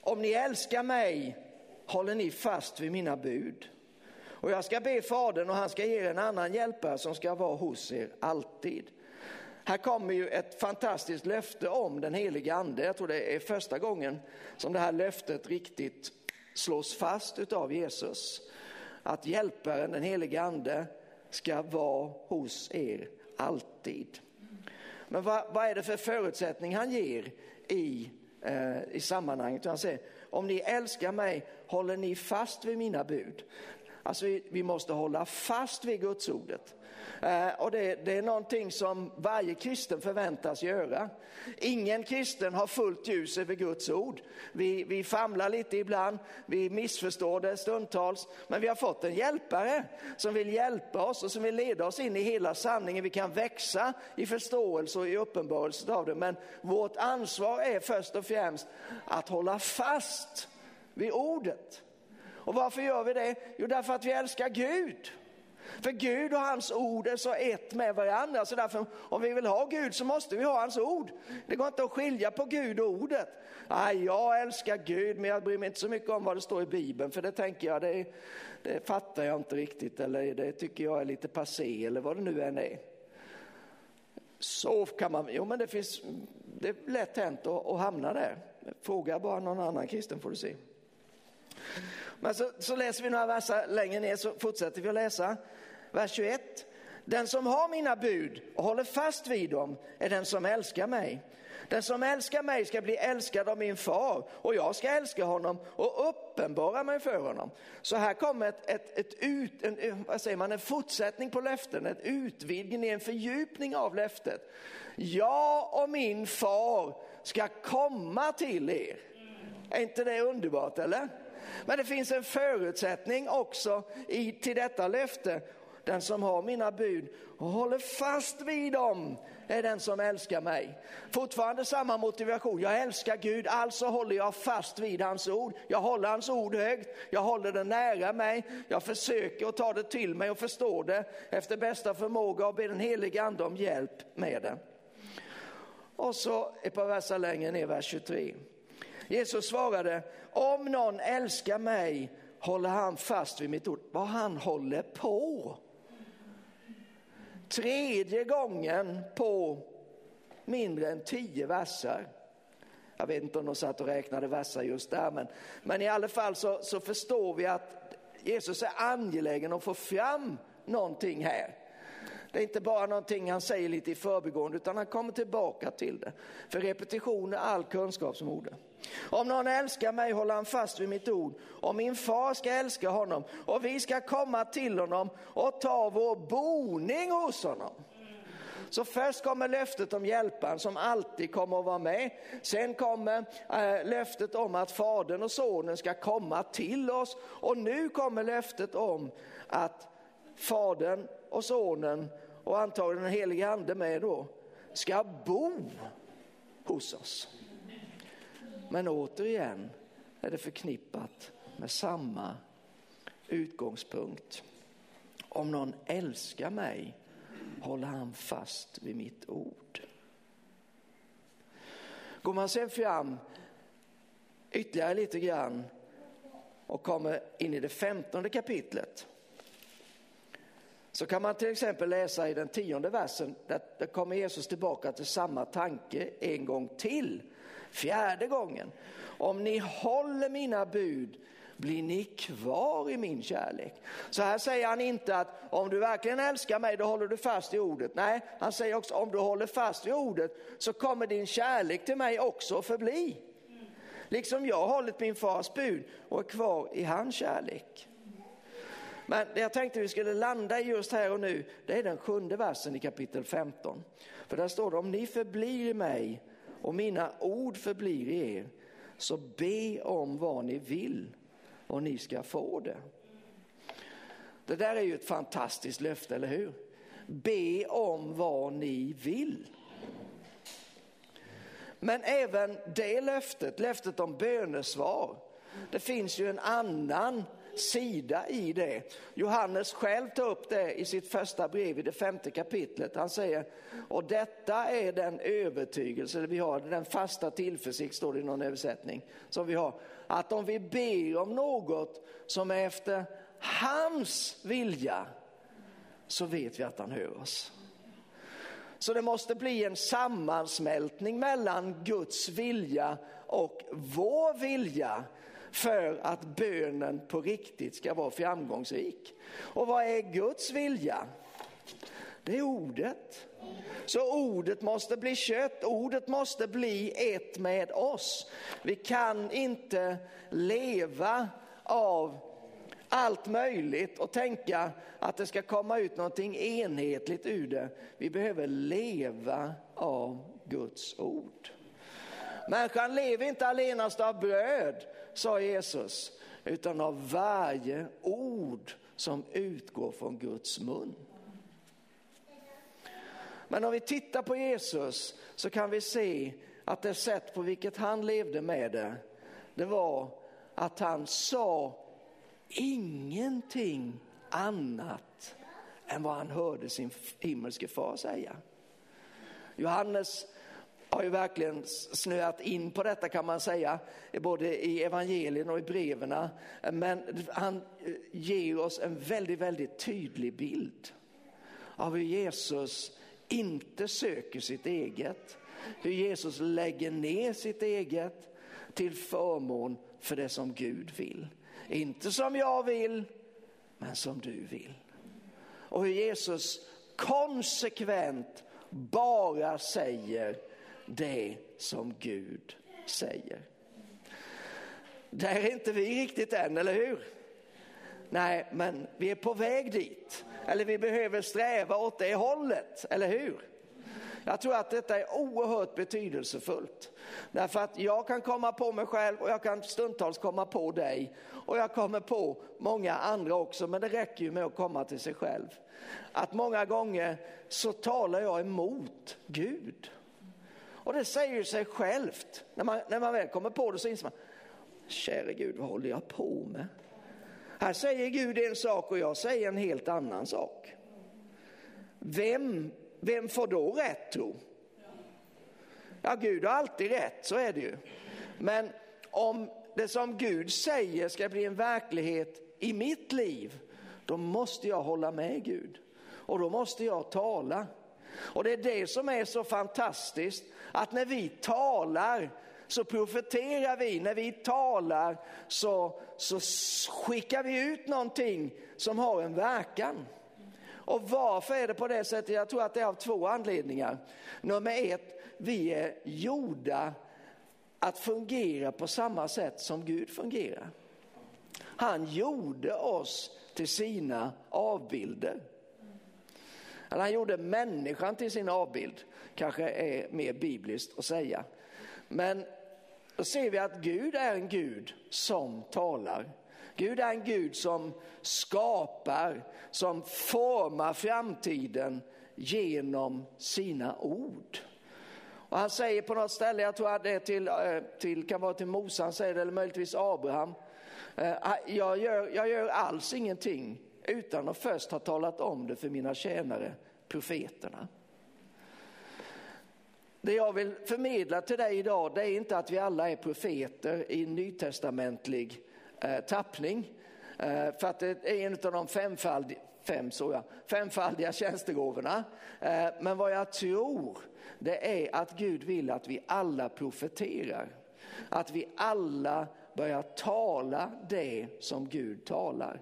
Om ni älskar mig håller ni fast vid mina bud. Och jag ska be Fadern och han ska ge er en annan hjälpare som ska vara hos er alltid. Här kommer ju ett fantastiskt löfte om den helige ande. Jag tror det är första gången som det här löftet riktigt slås fast utav Jesus. Att hjälparen, den helige ande, ska vara hos er alltid. Men vad, vad är det för förutsättning han ger i, eh, i sammanhanget? Han säger, om ni älskar mig håller ni fast vid mina bud. Alltså vi, vi måste hålla fast vid gudsordet. ordet. Eh, och det, det, är någonting som varje kristen förväntas göra. Ingen kristen har fullt ljus över Guds ord. Vi, vi famlar lite ibland, vi missförstår det stundtals, men vi har fått en hjälpare som vill hjälpa oss och som vill leda oss in i hela sanningen. Vi kan växa i förståelse och i uppenbarelse av det, men vårt ansvar är först och främst att hålla fast vid ordet. Och varför gör vi det? Jo, därför att vi älskar Gud. För Gud och hans ord är så ett med varandra. Så därför, om vi vill ha Gud så måste vi ha hans ord. Det går inte att skilja på Gud och ordet. Nej, jag älskar Gud men jag bryr mig inte så mycket om vad det står i Bibeln. För det tänker jag, det, det fattar jag inte riktigt. Eller det tycker jag är lite passé eller vad det nu än är. Så kan man, jo men det finns, det är lätt hänt att, att hamna där. Fråga bara någon annan kristen får du se. Men så, så läser vi några verser längre ner så fortsätter vi att läsa. Vers 21. Den som har mina bud och håller fast vid dem är den som älskar mig. Den som älskar mig ska bli älskad av min far och jag ska älska honom och uppenbara mig för honom. Så här kommer ett, ett, ett ut, en, vad säger man, en fortsättning på löften, en utvidgning, en fördjupning av löftet. Jag och min far ska komma till er. Är inte det underbart eller? Men det finns en förutsättning också i, till detta löfte. Den som har mina bud och håller fast vid dem är den som älskar mig. Fortfarande samma motivation. Jag älskar Gud, alltså håller jag fast vid hans ord. Jag håller hans ord högt, jag håller det nära mig. Jag försöker att ta det till mig och förstå det efter bästa förmåga och ber den helige ande om hjälp med det. Och så ett par verser längre ner, vers 23. Jesus svarade, om någon älskar mig håller han fast vid mitt ord. Vad han håller på. Tredje gången på mindre än tio verser. Jag vet inte om de satt och räknade verser just där, men, men i alla fall så, så förstår vi att Jesus är angelägen att få fram någonting här. Det är inte bara någonting han säger lite i förbigående utan han kommer tillbaka till det. För repetition är all kunskapsmoder. Om någon älskar mig håller han fast vid mitt ord och min far ska älska honom och vi ska komma till honom och ta vår boning hos honom. Så först kommer löftet om hjälparen som alltid kommer att vara med. Sen kommer äh, löftet om att fadern och sonen ska komma till oss. Och nu kommer löftet om att fadern och sonen och antagligen den helige ande med då ska bo hos oss. Men återigen är det förknippat med samma utgångspunkt. Om någon älskar mig håller han fast vid mitt ord. Går man sen fram ytterligare lite grann och kommer in i det femtonde kapitlet så kan man till exempel läsa i den tionde versen, där, där kommer Jesus tillbaka till samma tanke en gång till. Fjärde gången. Om ni håller mina bud blir ni kvar i min kärlek. Så här säger han inte att om du verkligen älskar mig då håller du fast i ordet. Nej, han säger också om du håller fast vid ordet så kommer din kärlek till mig också att förbli. Liksom jag har hållit min fars bud och är kvar i hans kärlek. Men det jag tänkte vi skulle landa i just här och nu, det är den sjunde versen i kapitel 15. För där står det, om ni förblir i mig och mina ord förblir i er, så be om vad ni vill och ni ska få det. Det där är ju ett fantastiskt löfte, eller hur? Be om vad ni vill. Men även det löftet, löftet om bönesvar, det finns ju en annan sida i det. Johannes själv tar upp det i sitt första brev i det femte kapitlet. Han säger, och detta är den övertygelse vi har, den fasta tillförsikt står det i någon översättning som vi har. Att om vi ber om något som är efter hans vilja så vet vi att han hör oss. Så det måste bli en sammansmältning mellan Guds vilja och vår vilja för att bönen på riktigt ska vara framgångsrik. Och vad är Guds vilja? Det är ordet. Så ordet måste bli kött, ordet måste bli ett med oss. Vi kan inte leva av allt möjligt och tänka att det ska komma ut någonting enhetligt ur det. Vi behöver leva av Guds ord. Människan lever inte allenast av bröd, sa Jesus, utan av varje ord som utgår från Guds mun. Men om vi tittar på Jesus så kan vi se att det sätt på vilket han levde med det, det var att han sa ingenting annat än vad han hörde sin himmelske far säga. Johannes har ju verkligen snöat in på detta kan man säga, både i evangelien och i breven. Men han eh, ger oss en väldigt, väldigt tydlig bild av hur Jesus inte söker sitt eget, hur Jesus lägger ner sitt eget till förmån för det som Gud vill. Inte som jag vill, men som du vill. Och hur Jesus konsekvent bara säger det som Gud säger. Där är inte vi riktigt än, eller hur? Nej, men vi är på väg dit. Eller vi behöver sträva åt det hållet, eller hur? Jag tror att detta är oerhört betydelsefullt. Därför att jag kan komma på mig själv och jag kan stundtals komma på dig. Och jag kommer på många andra också, men det räcker ju med att komma till sig själv. Att många gånger så talar jag emot Gud. Och det säger sig självt. När man, när man väl kommer på det så inser man, käre Gud vad håller jag på med? Här säger Gud en sak och jag säger en helt annan sak. Vem, vem får då rätt tro? Ja, Gud har alltid rätt, så är det ju. Men om det som Gud säger ska bli en verklighet i mitt liv, då måste jag hålla med Gud. Och då måste jag tala. Och det är det som är så fantastiskt, att när vi talar så profeterar vi, när vi talar så, så skickar vi ut någonting som har en verkan. Och varför är det på det sättet? Jag tror att det är av två anledningar. Nummer ett, vi är gjorda att fungera på samma sätt som Gud fungerar. Han gjorde oss till sina avbilder. Eller han gjorde människan till sin avbild, kanske är mer bibliskt att säga. Men då ser vi att Gud är en Gud som talar. Gud är en Gud som skapar, som formar framtiden genom sina ord. Och han säger på något ställe, jag tror att det är till, eh, till, kan vara till Mose, han säger det, eller möjligtvis Abraham. Eh, ah, jag gör, jag gör alls ingenting utan att först ha talat om det för mina tjänare, profeterna. Det jag vill förmedla till dig idag det är inte att vi alla är profeter i nytestamentlig eh, tappning. Eh, för att det är en av de femfaldiga, fem, så femfaldiga tjänstegåvorna. Eh, men vad jag tror det är att Gud vill att vi alla profeterar. Att vi alla börjar tala det som Gud talar.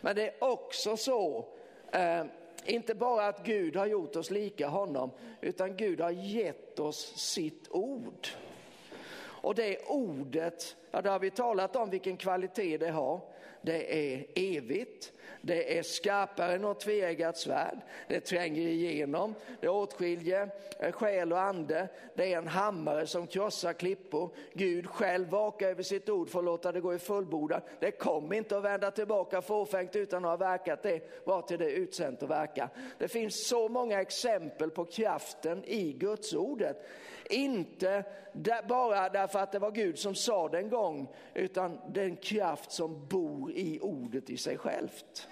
Men det är också så eh, inte bara att Gud har gjort oss lika honom, utan Gud har gett oss sitt ord. Och det ordet, ja, det har vi talat om vilken kvalitet det har. Det är evigt, det är skarpare än något tveeggat svärd, det tränger igenom, det åtskiljer eh, själ och ande, det är en hammare som krossar klippor. Gud själv vakar över sitt ord för att låta det gå i fullbordan. Det kommer inte att vända tillbaka fåfängt utan att ha verkat det, var till det utsänt att verka. Det finns så många exempel på kraften i Guds ordet. Inte bara därför att det var Gud som sa det en gång, utan den kraft som bor i ordet i sig självt.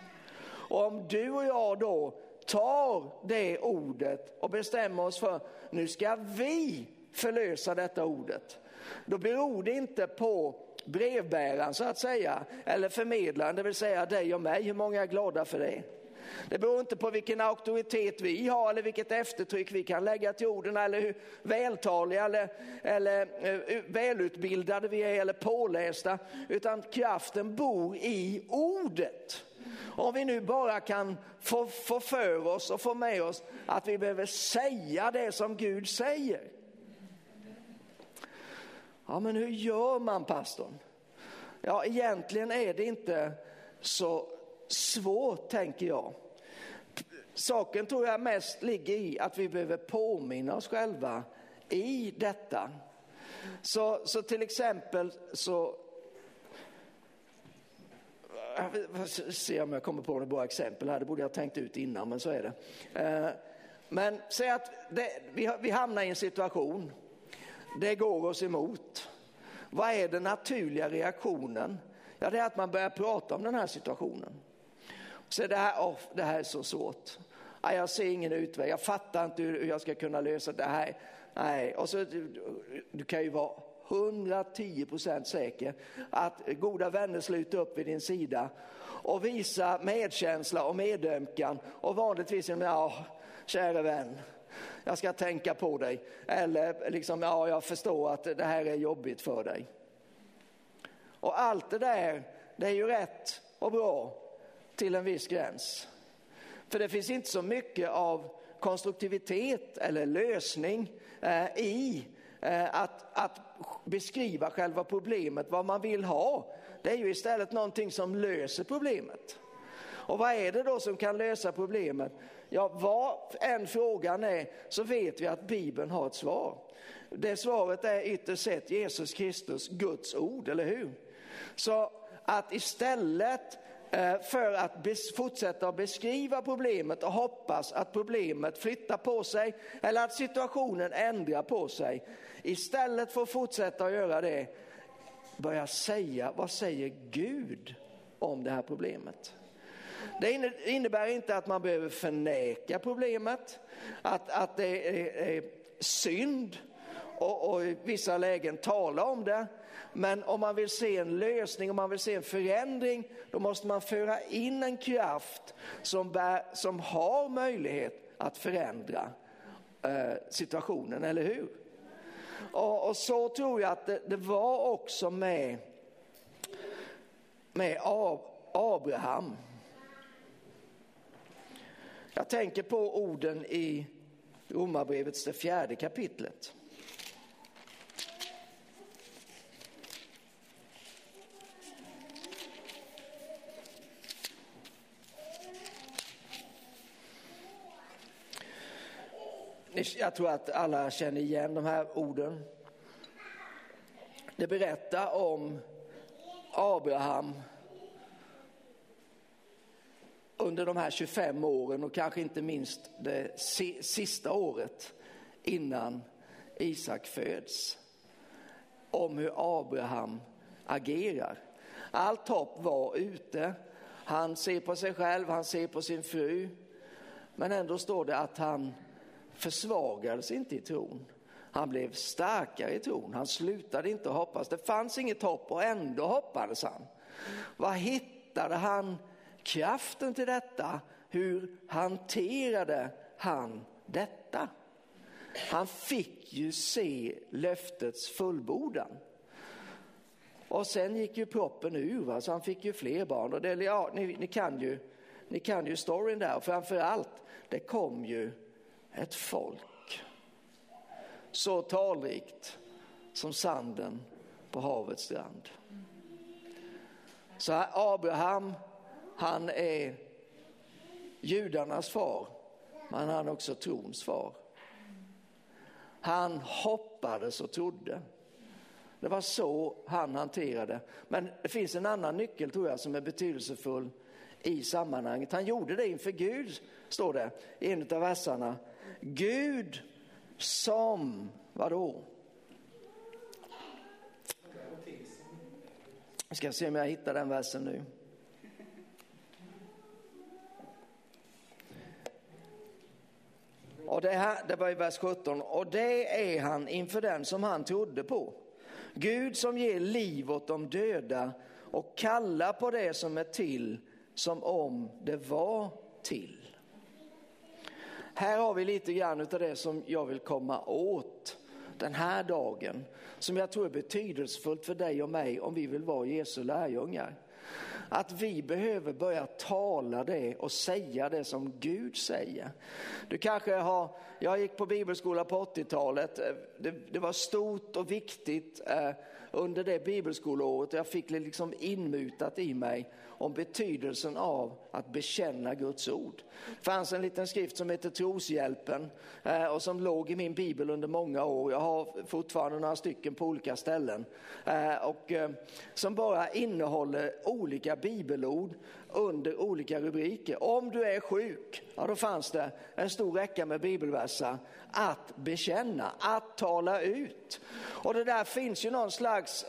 Och om du och jag då tar det ordet och bestämmer oss för nu ska vi förlösa detta ordet. Då beror det inte på brevbäraren så att säga, eller förmedlaren, det vill säga dig och mig, hur många är glada för det? Det beror inte på vilken auktoritet vi har eller vilket eftertryck vi kan lägga till orden eller hur vältaliga eller, eller eh, välutbildade vi är eller pålästa. Utan kraften bor i ordet. Om vi nu bara kan få, få för oss och få med oss att vi behöver säga det som Gud säger. Ja, men hur gör man pastorn? Ja, egentligen är det inte så svårt tänker jag. Saken tror jag mest ligger i att vi behöver påminna oss själva i detta. Så, så till exempel så jag se om jag kommer på några bra exempel här, det borde jag ha tänkt ut innan, men så är det. Eh, men säg att det, vi, vi hamnar i en situation, det går oss emot. Vad är den naturliga reaktionen? Ja, det är att man börjar prata om den här situationen. Så det här, oh, det här är så svårt. jag ser ingen utväg, jag fattar inte hur jag ska kunna lösa det här. Nej, och så, du, du kan ju vara 110 procent säker att goda vänner sluter upp vid din sida och visar medkänsla och medömkan och vanligtvis säger ja, käre vän, jag ska tänka på dig. Eller liksom, ja, jag förstår att det här är jobbigt för dig. Och allt det där, det är ju rätt och bra till en viss gräns. För det finns inte så mycket av konstruktivitet eller lösning eh, i eh, att, att beskriva själva problemet, vad man vill ha. Det är ju istället någonting som löser problemet. Och vad är det då som kan lösa problemet? Ja, vad än frågan är så vet vi att Bibeln har ett svar. Det svaret är ytterst sett Jesus Kristus, Guds ord, eller hur? Så att istället Eh, för att fortsätta att beskriva problemet och hoppas att problemet flyttar på sig eller att situationen ändrar på sig. Istället för att fortsätta att göra det, börja säga vad säger Gud om det här problemet. Det innebär inte att man behöver förneka problemet, att, att det är, är synd och, och i vissa lägen tala om det. Men om man vill se en lösning, om man vill se en förändring, då måste man föra in en kraft som, bär, som har möjlighet att förändra eh, situationen, eller hur? Och, och, så tror jag att det, det var också med, med Abraham. Jag tänker på orden i Romarbrevets det fjärde kapitlet. Jag tror att alla känner igen de här orden. Det berättar om Abraham under de här 25 åren och kanske inte minst det sista året innan Isak föds. Om hur Abraham agerar. Allt hopp var ute. Han ser på sig själv, han ser på sin fru. Men ändå står det att han försvagades inte i tron. Han blev starkare i tron. Han slutade inte hoppas. Det fanns inget hopp och ändå hoppades han. Vad hittade han kraften till detta? Hur hanterade han detta? Han fick ju se löftets fullbordan. Och sen gick ju proppen ur, va? så han fick ju fler barn. Och det, ja, ni, ni, kan ju, ni kan ju storyn där. Och framför allt, det kom ju ett folk. Så talrikt som sanden på havets strand. Så här, Abraham, han är judarnas far, men han är också trons far. Han hoppades och trodde. Det var så han hanterade. Men det finns en annan nyckel tror jag som är betydelsefull i sammanhanget. Han gjorde det inför Gud, står det i en av verserna. Gud som, vadå? Jag ska se om jag hittar den versen nu. Och det, här, det var i vers 17. Och det är han inför den som han trodde på. Gud som ger liv åt de döda och kallar på det som är till som om det var till. Här har vi lite grann av det som jag vill komma åt den här dagen, som jag tror är betydelsefullt för dig och mig om vi vill vara Jesu lärjungar. Att vi behöver börja tala det och säga det som Gud säger. Du kanske har, jag gick på bibelskola på 80-talet, eh, det, det var stort och viktigt eh, under det bibelskoleåret. Jag fick liksom inmutat i mig om betydelsen av att bekänna Guds ord. Det fanns en liten skrift som heter Troshjälpen eh, och som låg i min bibel under många år. Jag har fortfarande några stycken på olika ställen. Eh, och eh, som bara innehåller olika bibelord under olika rubriker. Om du är sjuk, ja då fanns det en stor räcka med bibelverser att bekänna, att tala ut. Och det där finns ju någon slags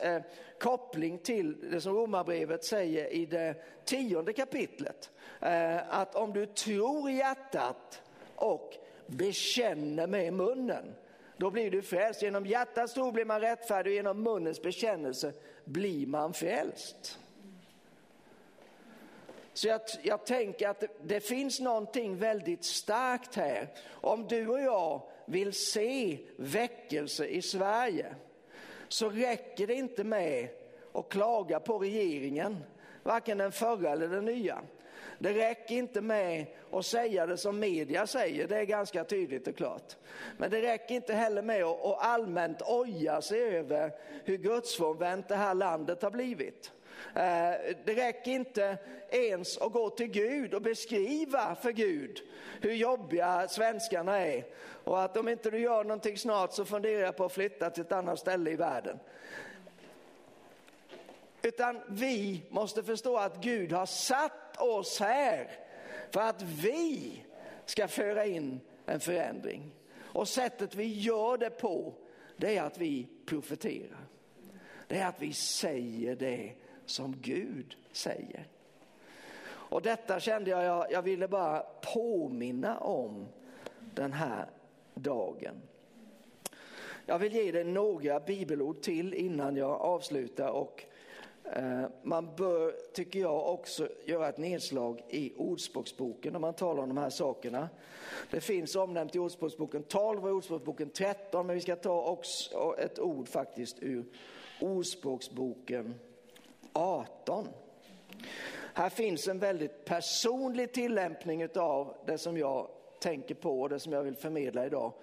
koppling till det som Romarbrevet säger i det tionde kapitlet. Eh, att om du tror i hjärtat och bekänner med munnen, då blir du frälst. Genom hjärtats tro blir man rättfärdig och genom munnens bekännelse blir man frälst. Så jag, jag tänker att det, det, finns någonting väldigt starkt här. Om du och jag vill se väckelse i Sverige så räcker det inte med att klaga på regeringen, varken den förra eller den nya. Det räcker inte med att säga det som media säger, det är ganska tydligt och klart. Men det räcker inte heller med att allmänt oja sig över hur gudsfrånvänt det här landet har blivit. Eh, det räcker inte ens att gå till Gud och beskriva för Gud hur jobbiga svenskarna är och att om inte du gör någonting snart så funderar jag på att flytta till ett annat ställe i världen. Utan vi måste förstå att Gud har satt oss här för att vi ska föra in en förändring. Och sättet vi gör det på, det är att vi profeterar. Det är att vi säger det som Gud säger. Och detta kände jag, jag, jag ville bara påminna om den här dagen. Jag vill ge dig några bibelord till innan jag avslutar och eh, man bör, tycker jag, också göra ett nedslag i Ordspråksboken när man talar om de här sakerna. Det finns omnämnt i Ordspråksboken 12 och Ordspråksboken 13, men vi ska ta också ett ord faktiskt ur Ordspråksboken 18. Här finns en väldigt personlig tillämpning av det som jag tänker på och det som jag vill förmedla idag.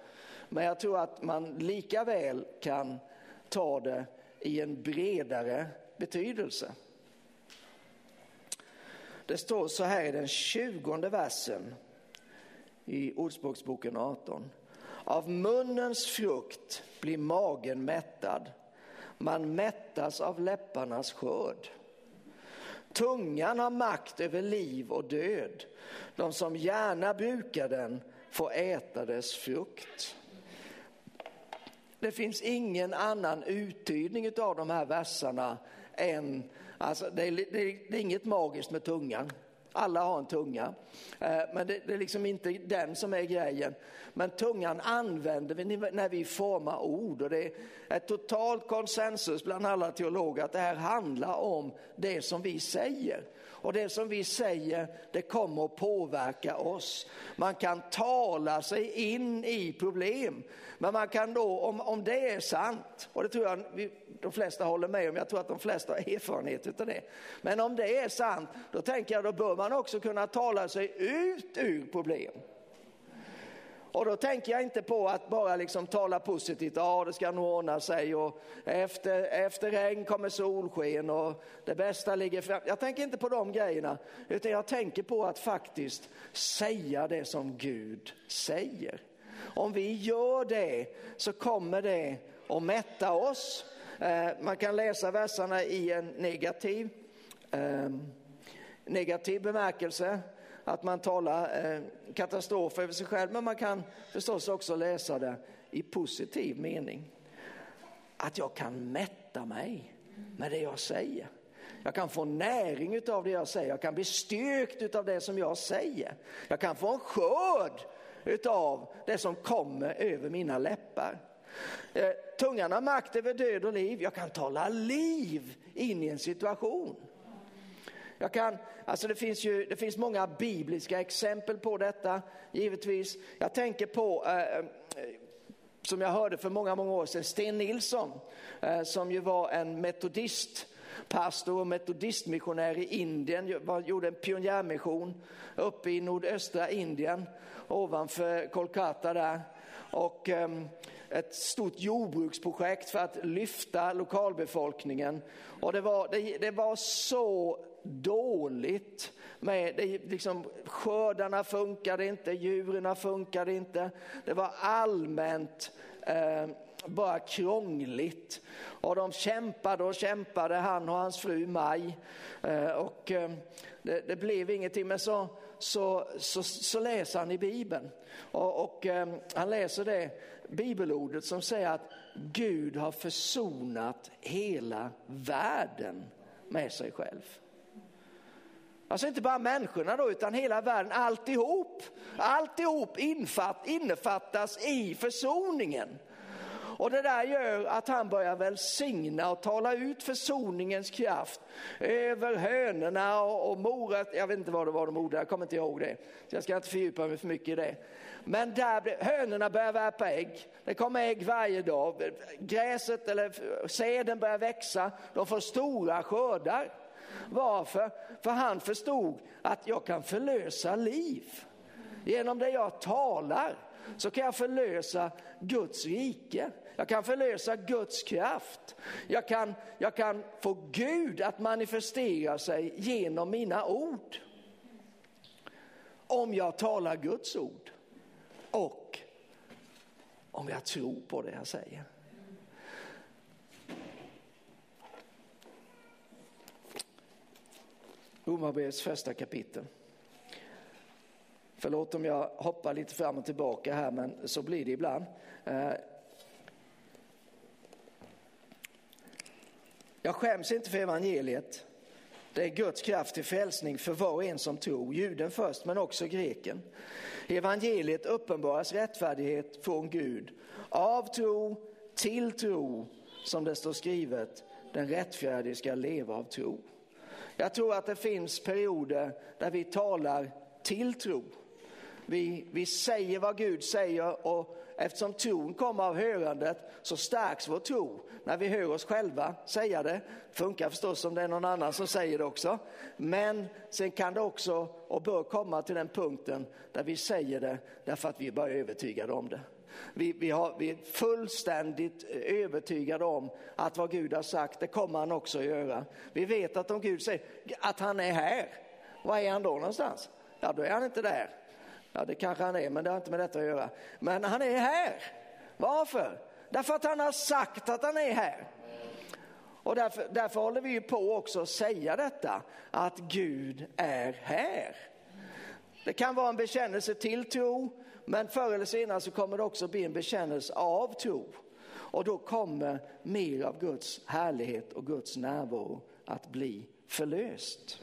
Men jag tror att man lika väl kan ta det i en bredare betydelse. Det står så här i den tjugonde versen i Ordspråksboken 18. Av munnens frukt blir magen mättad. Man mättas av läpparnas skörd. Tungan har makt över liv och död. De som gärna brukar den får äta dess frukt. Det finns ingen annan uttydning av de här verserna än, alltså det är, det är, det är inget magiskt med tungan. Alla har en tunga, eh, men det, det, är liksom inte den som är grejen. Men tungan använder vi när vi formar ord och det är totalt konsensus bland alla teologer att det här handlar om det som vi säger. Och det som vi säger, det kommer att påverka oss. Man kan tala sig in i problem, men man kan då, om, om det är sant, och det tror jag vi, de flesta håller med om, jag tror att de flesta har erfarenhet av det. Men om det är sant, då tänker jag då bör man också kunna tala sig ut ur problem. Och då tänker jag inte på att bara liksom tala positivt, ja det ska nog ordna sig och efter, efter regn kommer solsken och det bästa ligger fram. Jag tänker inte på de grejerna, utan jag tänker på att faktiskt säga det som Gud säger. Om vi gör det så kommer det att mätta oss. Eh, man kan läsa verserna i en negativ, ehm, negativ bemärkelse att man talar eh, katastrof över sig själv, men man kan förstås också läsa det i positiv mening. Att jag kan mätta mig med det jag säger. Jag kan få näring av det jag säger, jag kan bli styrkt av det som jag säger. Jag kan få en skörd av det som kommer över mina läppar. Eh, tungan har makt över död och liv, jag kan tala liv in i en situation. Jag kan, alltså det, finns ju, det finns många bibliska exempel på detta, givetvis. Jag tänker på, eh, eh, som jag hörde för många, många år sedan, Sten Nilsson, eh, som ju var en metodist pastor och metodistmissionär i Indien, gjorde en pionjärmission uppe i nordöstra Indien ovanför Kolkata där. Och ehm, ett stort jordbruksprojekt för att lyfta lokalbefolkningen. Och det var, det, det var så dåligt. Med, det, liksom, skördarna funkade inte, djuren funkade inte. Det var allmänt eh, bara krångligt. Och de kämpade och kämpade, han och hans fru Maj. Eh, och eh, det, det, blev ingenting, men så, så, så, så läser han i Bibeln. Och, och eh, han läser det bibelordet som säger att Gud har försonat hela världen med sig själv. Alltså inte bara människorna då, utan hela världen, alltihop. Alltihop infatt, innefattas i försoningen. Och det där gör att han börjar välsigna och tala ut försoningens kraft över hönorna och, och moret. Jag vet inte vad det var de odlade, jag kommer inte ihåg det. Så jag ska inte fördjupa mig för mycket i det. Men där, hönorna börjar värpa ägg. Det kommer ägg varje dag. Gräset eller säden börjar växa. De får stora skördar. Varför? För han förstod att jag kan förlösa liv. Genom det jag talar så kan jag förlösa Guds rike. Jag kan förlösa Guds kraft. Jag kan, jag kan få Gud att manifestera sig genom mina ord. Om jag talar Guds ord och om jag tror på det jag säger. Romarbrevets första kapitel. Förlåt om jag hoppar lite fram och tillbaka här, men så blir det ibland. Eh, jag skäms inte för evangeliet. Det är Guds kraft till frälsning för var och en som tror, juden först men också greken. I evangeliet uppenbaras rättfärdighet från Gud av tro till tro, som det står skrivet, den rättfärdige ska leva av tro. Jag tror att det finns perioder där vi talar till tro. Vi, vi säger vad Gud säger och eftersom tron kommer av hörandet så stärks vår tro när vi hör oss själva säga det. Funkar förstås om det är någon annan som säger det också. Men sen kan det också och bör komma till den punkten där vi säger det därför att vi är bara övertygade om det. Vi, vi, har, vi är fullständigt eh, övertygade om att vad Gud har sagt, det kommer han också att göra. Vi vet att om Gud säger att han är här, var är han då någonstans? Ja, då är han inte där. Ja, det kanske han är, men det har inte med detta att göra. Men han är här. Varför? Därför att han har sagt att han är här. Och därför, därför håller vi ju på också att säga detta, att Gud är här. Det kan vara en bekännelse till tro, men förr eller senare så kommer det också bli en bekännelse av tro. Och då kommer mer av Guds härlighet och Guds närvaro att bli förlöst.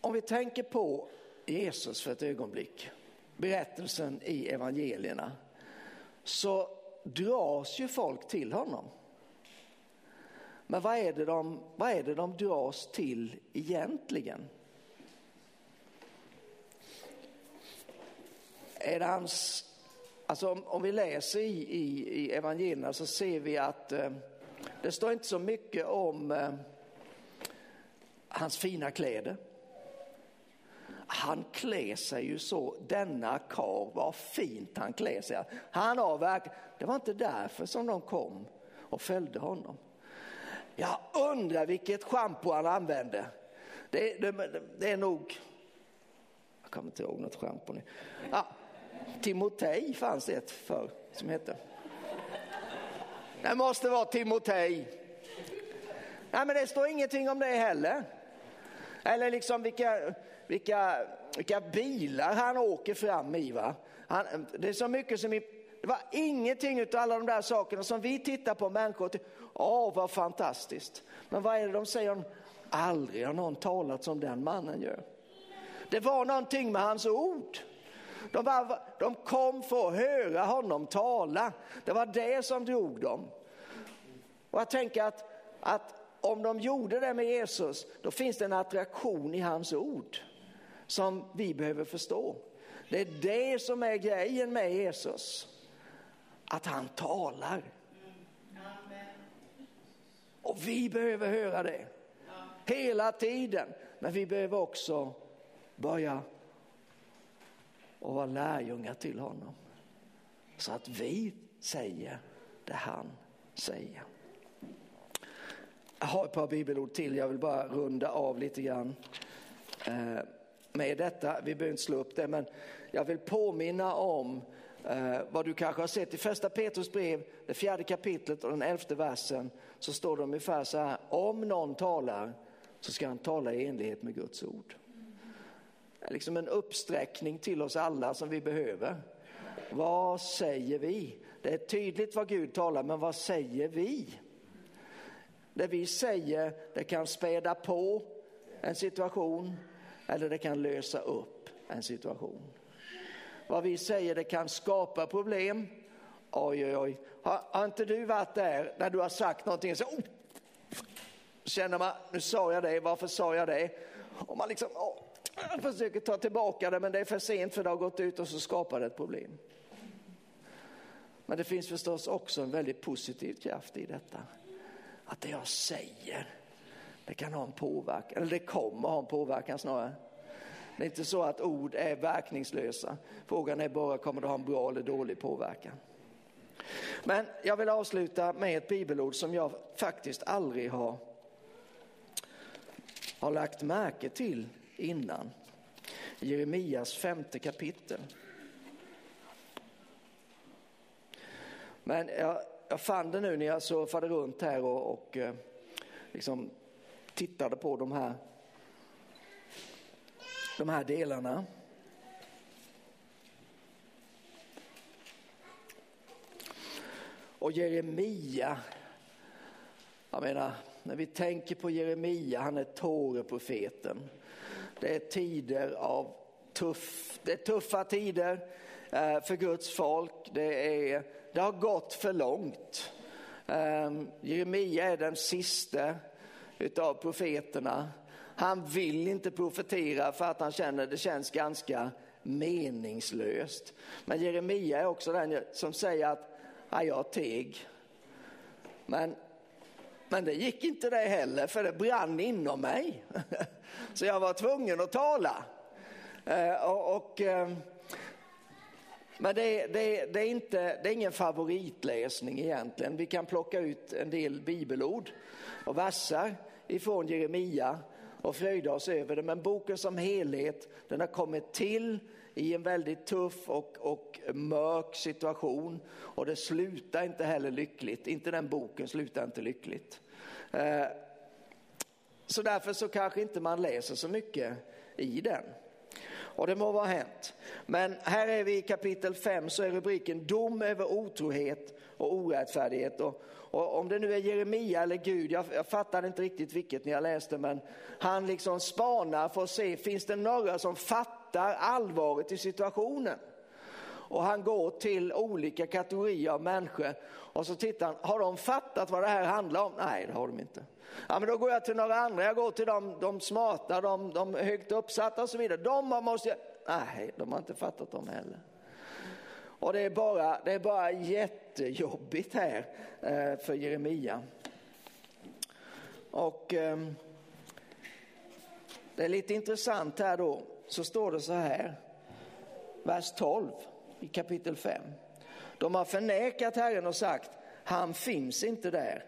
Om vi tänker på Jesus för ett ögonblick, berättelsen i evangelierna, så dras ju folk till honom. Men vad är det de, vad är det de dras till egentligen? Är det hans, alltså om, om vi läser i, i, i evangelierna så ser vi att eh, det står inte så mycket om eh, hans fina kläder han klär sig ju så, denna karl, vad fint han klär sig. Han har verkligen, det var inte därför som de kom och följde honom. Jag undrar vilket schampo han använde. Det, det, det, är nog, jag kommer inte ihåg något schampo nu. Ja, Timotej fanns det ett för som hette. Det måste vara Timotej. Nej, men det står ingenting om det heller. Eller liksom vilka, vilka, vilka bilar han åker fram i. Va? Han, det är så mycket som i, det var ingenting av alla de där sakerna som vi tittar på människor och åh vad fantastiskt. Men vad är det de säger? Aldrig har någon talat som den mannen gör. Det var någonting med hans ord De, var, de kom för att höra honom tala. Det var det som drog dem. Och jag tänker att, att om de gjorde det med Jesus, då finns det en attraktion i hans ord som vi behöver förstå. Det är det som är grejen med Jesus. Att han talar. Och vi behöver höra det hela tiden. Men vi behöver också börja och vara lärjungar till honom. Så att vi säger det han säger. Jag har ett par bibelord till, jag vill bara runda av lite grann eh, med detta. Vi behöver inte slå upp det, men jag vill påminna om Eh, vad du kanske har sett i första Petrus brev, det fjärde kapitlet och den elfte versen, så står det ungefär så här, om någon talar så ska han tala i enlighet med Guds ord. Det är liksom en uppsträckning till oss alla som vi behöver. Vad säger vi? Det är tydligt vad Gud talar, men vad säger vi? Det vi säger, det kan späda på en situation eller det kan lösa upp en situation. Vad vi säger, det kan skapa problem. Oj, oj, oj. Har, har inte du varit där när du har sagt någonting så oh, känner man, nu sa jag det, varför sa jag det? Och man liksom oh, försöker ta tillbaka det men det är för sent för det har gått ut och så skapar det ett problem. Men det finns förstås också en väldigt positiv kraft i detta. Att det jag säger, det kan ha en påverkan, eller det kommer ha en påverkan snarare. Det är inte så att ord är verkningslösa. Frågan är bara, kommer det ha en bra eller dålig påverkan? Men jag vill avsluta med ett bibelord som jag faktiskt aldrig har, har lagt märke till innan. Jeremias femte kapitel. Men jag, jag fann det nu när jag surfade runt här och, och eh, liksom tittade på de här, de här delarna. Och Jeremia, jag menar, när vi tänker på Jeremia, han är Tore-profeten. Det är tider av tuff, det är tuffa tider eh, för Guds folk. Det, är, det har gått för långt. Eh, Jeremia är den sista utav profeterna. Han vill inte profetera för att han känner det känns ganska meningslöst. Men Jeremia är också den som säger att jag teg. Men, men det gick inte det heller för det brann inom mig. [LAUGHS] Så jag var tvungen att tala. Eh, och, och eh, men det, det, det, är inte, det är ingen favoritläsning egentligen. Vi kan plocka ut en del bibelord och verser ifrån Jeremia och fröjda oss över det. Men boken som helhet, den har kommit till i en väldigt tuff och, och mörk situation och det slutar inte heller lyckligt. Inte den boken slutar inte lyckligt. Eh, så därför så kanske inte man läser så mycket i den. Och det må vara hänt. Men här är vi i kapitel 5 så är rubriken dom över otrohet och orättfärdighet. Och, och om det nu är Jeremia eller Gud, jag, jag fattade inte riktigt vilket när jag läste, men han liksom spanar för att se, finns det några som fattar allvaret i situationen? Och han går till olika kategorier av människor och så tittar han, har de fattat vad det här handlar om? Nej, det har de inte. Ja, men då går jag till några andra, jag går till de, de smarta, de, de högt uppsatta och så vidare. De måste, nej, de har inte fattat dem heller. Och det är bara, det är bara jättejobbigt här eh, för Jeremia. Och eh, det är lite intressant här då, så står det så här, vers 12 i kapitel 5. De har förnekat Herren och sagt, han finns inte där.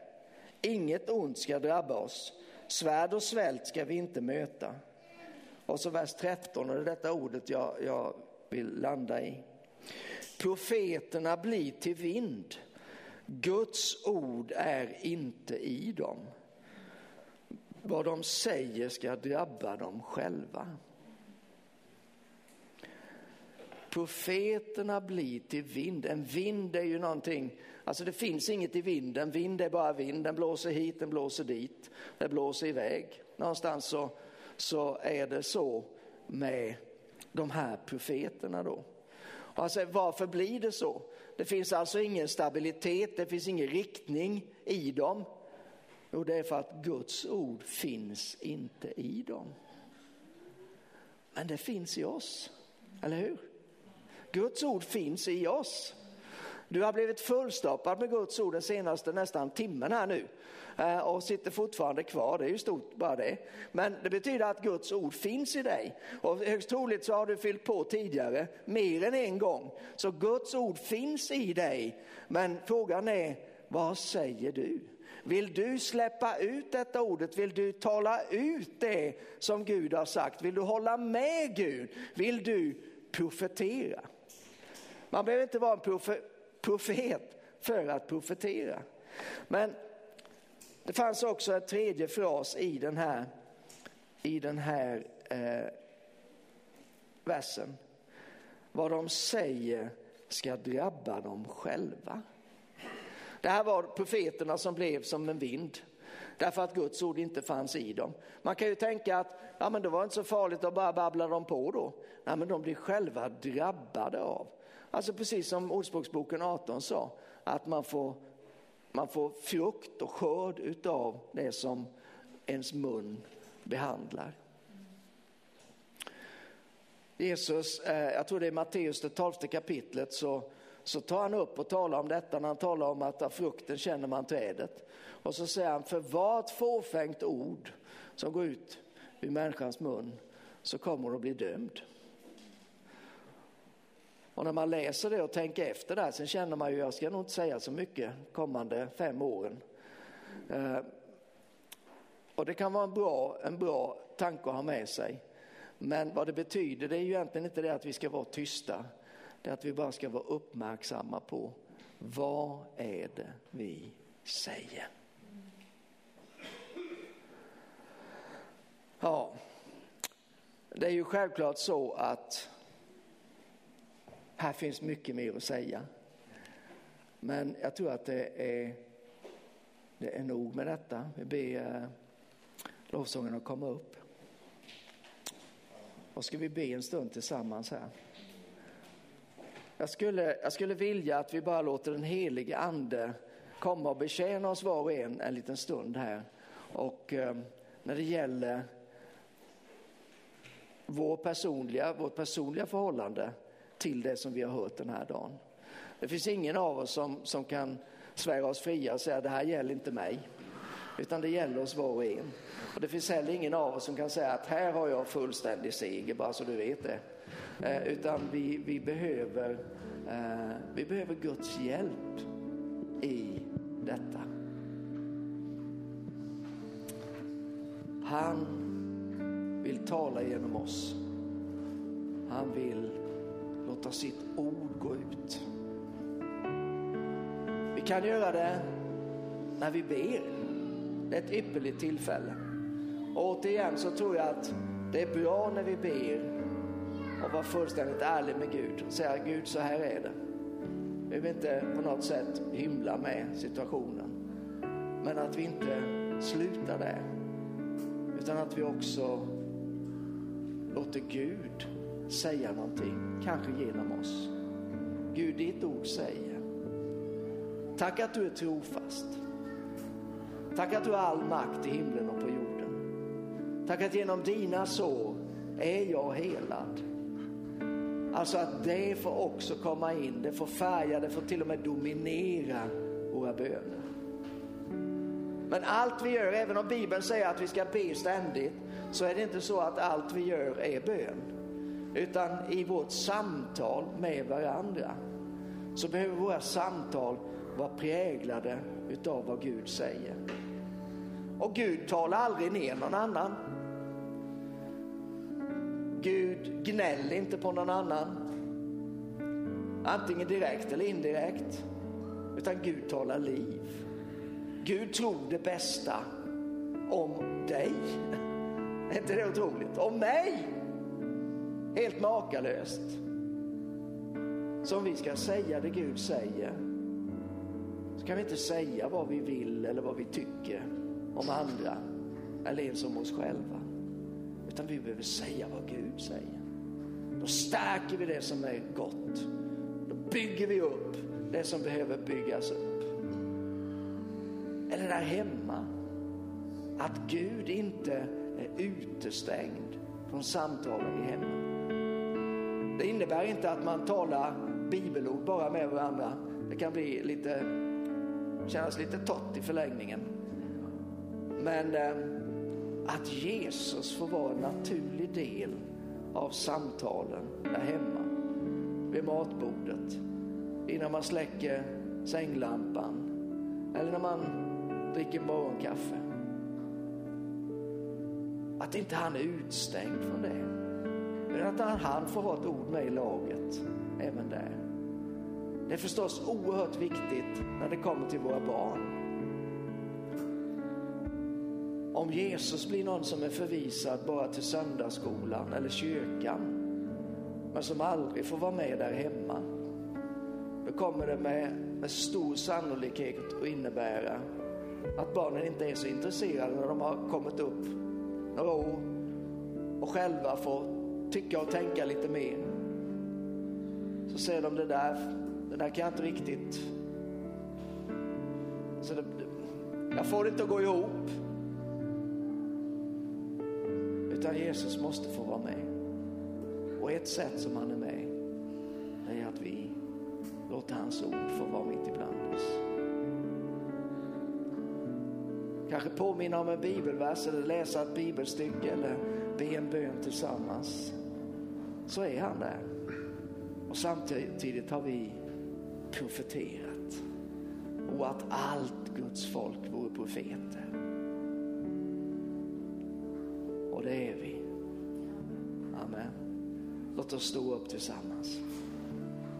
Inget ont ska drabba oss. Svärd och svält ska vi inte möta. Och så vers 13, och det är detta ordet jag, jag vill landa i. Profeterna blir till vind. Guds ord är inte i dem. Vad de säger ska drabba dem själva. Profeterna blir till vind. En vind är ju någonting, alltså det finns inget i vinden. Vind är bara vind, den blåser hit, den blåser dit, den blåser iväg. Någonstans så, så är det så med de här profeterna då. Alltså, varför blir det så? Det finns alltså ingen stabilitet, det finns ingen riktning i dem. Jo, det är för att Guds ord finns inte i dem. Men det finns i oss, eller hur? Guds ord finns i oss. Du har blivit fullstoppad med Guds ord den senaste nästan timmen här nu eh, och sitter fortfarande kvar. Det är ju stort bara det. Men det betyder att Guds ord finns i dig och högst troligt så har du fyllt på tidigare mer än en gång. Så Guds ord finns i dig. Men frågan är, vad säger du? Vill du släppa ut detta ordet? Vill du tala ut det som Gud har sagt? Vill du hålla med Gud? Vill du profetera? Man behöver inte vara en profe profet för att profetera. Men det fanns också en tredje fras i den här, i den här eh, versen. Vad de säger ska drabba dem själva. Det här var profeterna som blev som en vind därför att Guds ord inte fanns i dem. Man kan ju tänka att ja, men det var inte så farligt att bara babbla dem på då. Nej, men de blir själva drabbade av. Alltså precis som Ordspråksboken 18 sa, att man får, man får frukt och skörd utav det som ens mun behandlar. Jesus, eh, jag tror det är Matteus det tolfte kapitlet, så, så tar han upp och talar om detta när han talar om att av frukten känner man trädet. Och så säger han, för vad fåfängt ord som går ut ur människans mun så kommer hon att bli dömd. Och när man läser det och tänker efter där, sen känner man ju, jag ska nog inte säga så mycket kommande fem åren. Eh, och det kan vara en bra, en bra tanke att ha med sig. Men vad det betyder, det är ju egentligen inte det att vi ska vara tysta. Det är att vi bara ska vara uppmärksamma på vad är det vi säger. Ja, det är ju självklart så att här finns mycket mer att säga. Men jag tror att det är, det är nog med detta. Vi ber eh, lovsången att komma upp. Och ska vi be en stund tillsammans här. Jag skulle, jag skulle vilja att vi bara låter den helige ande komma och betjäna oss var och en en liten stund här. Och eh, när det gäller vår personliga, vårt personliga förhållande till det som vi har hört den här dagen. Det finns ingen av oss som, som kan svära oss fria och säga det här gäller inte mig. Utan det gäller oss var och en. Och det finns heller ingen av oss som kan säga att här har jag fullständig seger, bara så du vet det. Eh, utan vi, vi, behöver, eh, vi behöver Guds hjälp i detta. Han vill tala genom oss. Han vill låta sitt ord gå ut. Vi kan göra det när vi ber. Det är ett ypperligt tillfälle. Och återigen så tror jag att det är bra när vi ber och vara fullständigt ärlig med Gud och säga Gud så här är det. Vi vill inte på något sätt hymla med situationen. Men att vi inte slutar där. Utan att vi också låter Gud säga någonting, kanske genom oss. Gud, ditt ord säger. Tack att du är trofast. Tack att du har all makt i himlen och på jorden. Tack att genom dina sår är jag helad. Alltså att det får också komma in, det får färga, det får till och med dominera våra böner. Men allt vi gör, även om Bibeln säger att vi ska be ständigt, så är det inte så att allt vi gör är bön. Utan i vårt samtal med varandra så behöver våra samtal vara präglade utav vad Gud säger. Och Gud talar aldrig ner någon annan. Gud gnäller inte på någon annan. Antingen direkt eller indirekt. Utan Gud talar liv. Gud tror det bästa om dig. [LAUGHS] Är inte det otroligt? Om mig! Helt makalöst. Så om vi ska säga det Gud säger så kan vi inte säga vad vi vill eller vad vi tycker om andra eller ens om oss själva. Utan vi behöver säga vad Gud säger. Då stärker vi det som är gott Då bygger vi upp det som behöver byggas upp. Eller där hemma, att Gud inte är utestängd från samtalen i hemmet. Det innebär inte att man talar bibelord bara med varandra. Det kan bli lite, kännas lite torrt i förlängningen. Men eh, att Jesus får vara en naturlig del av samtalen där hemma. Vid matbordet, innan man släcker sänglampan eller när man dricker morgonkaffe. Att inte han är utstängd från det. Men att han får ha ett ord med i laget även där. Det är förstås oerhört viktigt när det kommer till våra barn. Om Jesus blir någon som är förvisad bara till söndagsskolan eller kyrkan men som aldrig får vara med där hemma då kommer det med, med stor sannolikhet att innebära att barnen inte är så intresserade när de har kommit upp några år och själva får tycka och tänka lite mer. Så säger de det där, det där kan jag inte riktigt... Så det, jag får det inte att gå ihop. Utan Jesus måste få vara med. Och ett sätt som han är med, det är att vi låter hans ord få vara mitt ibland oss. Kanske påminna om en bibelvers eller läsa ett bibelstycke eller be en bön tillsammans. Så är han där. Och samtidigt har vi profeterat. Och att allt Guds folk vore profeter. Och det är vi. Amen. Låt oss stå upp tillsammans.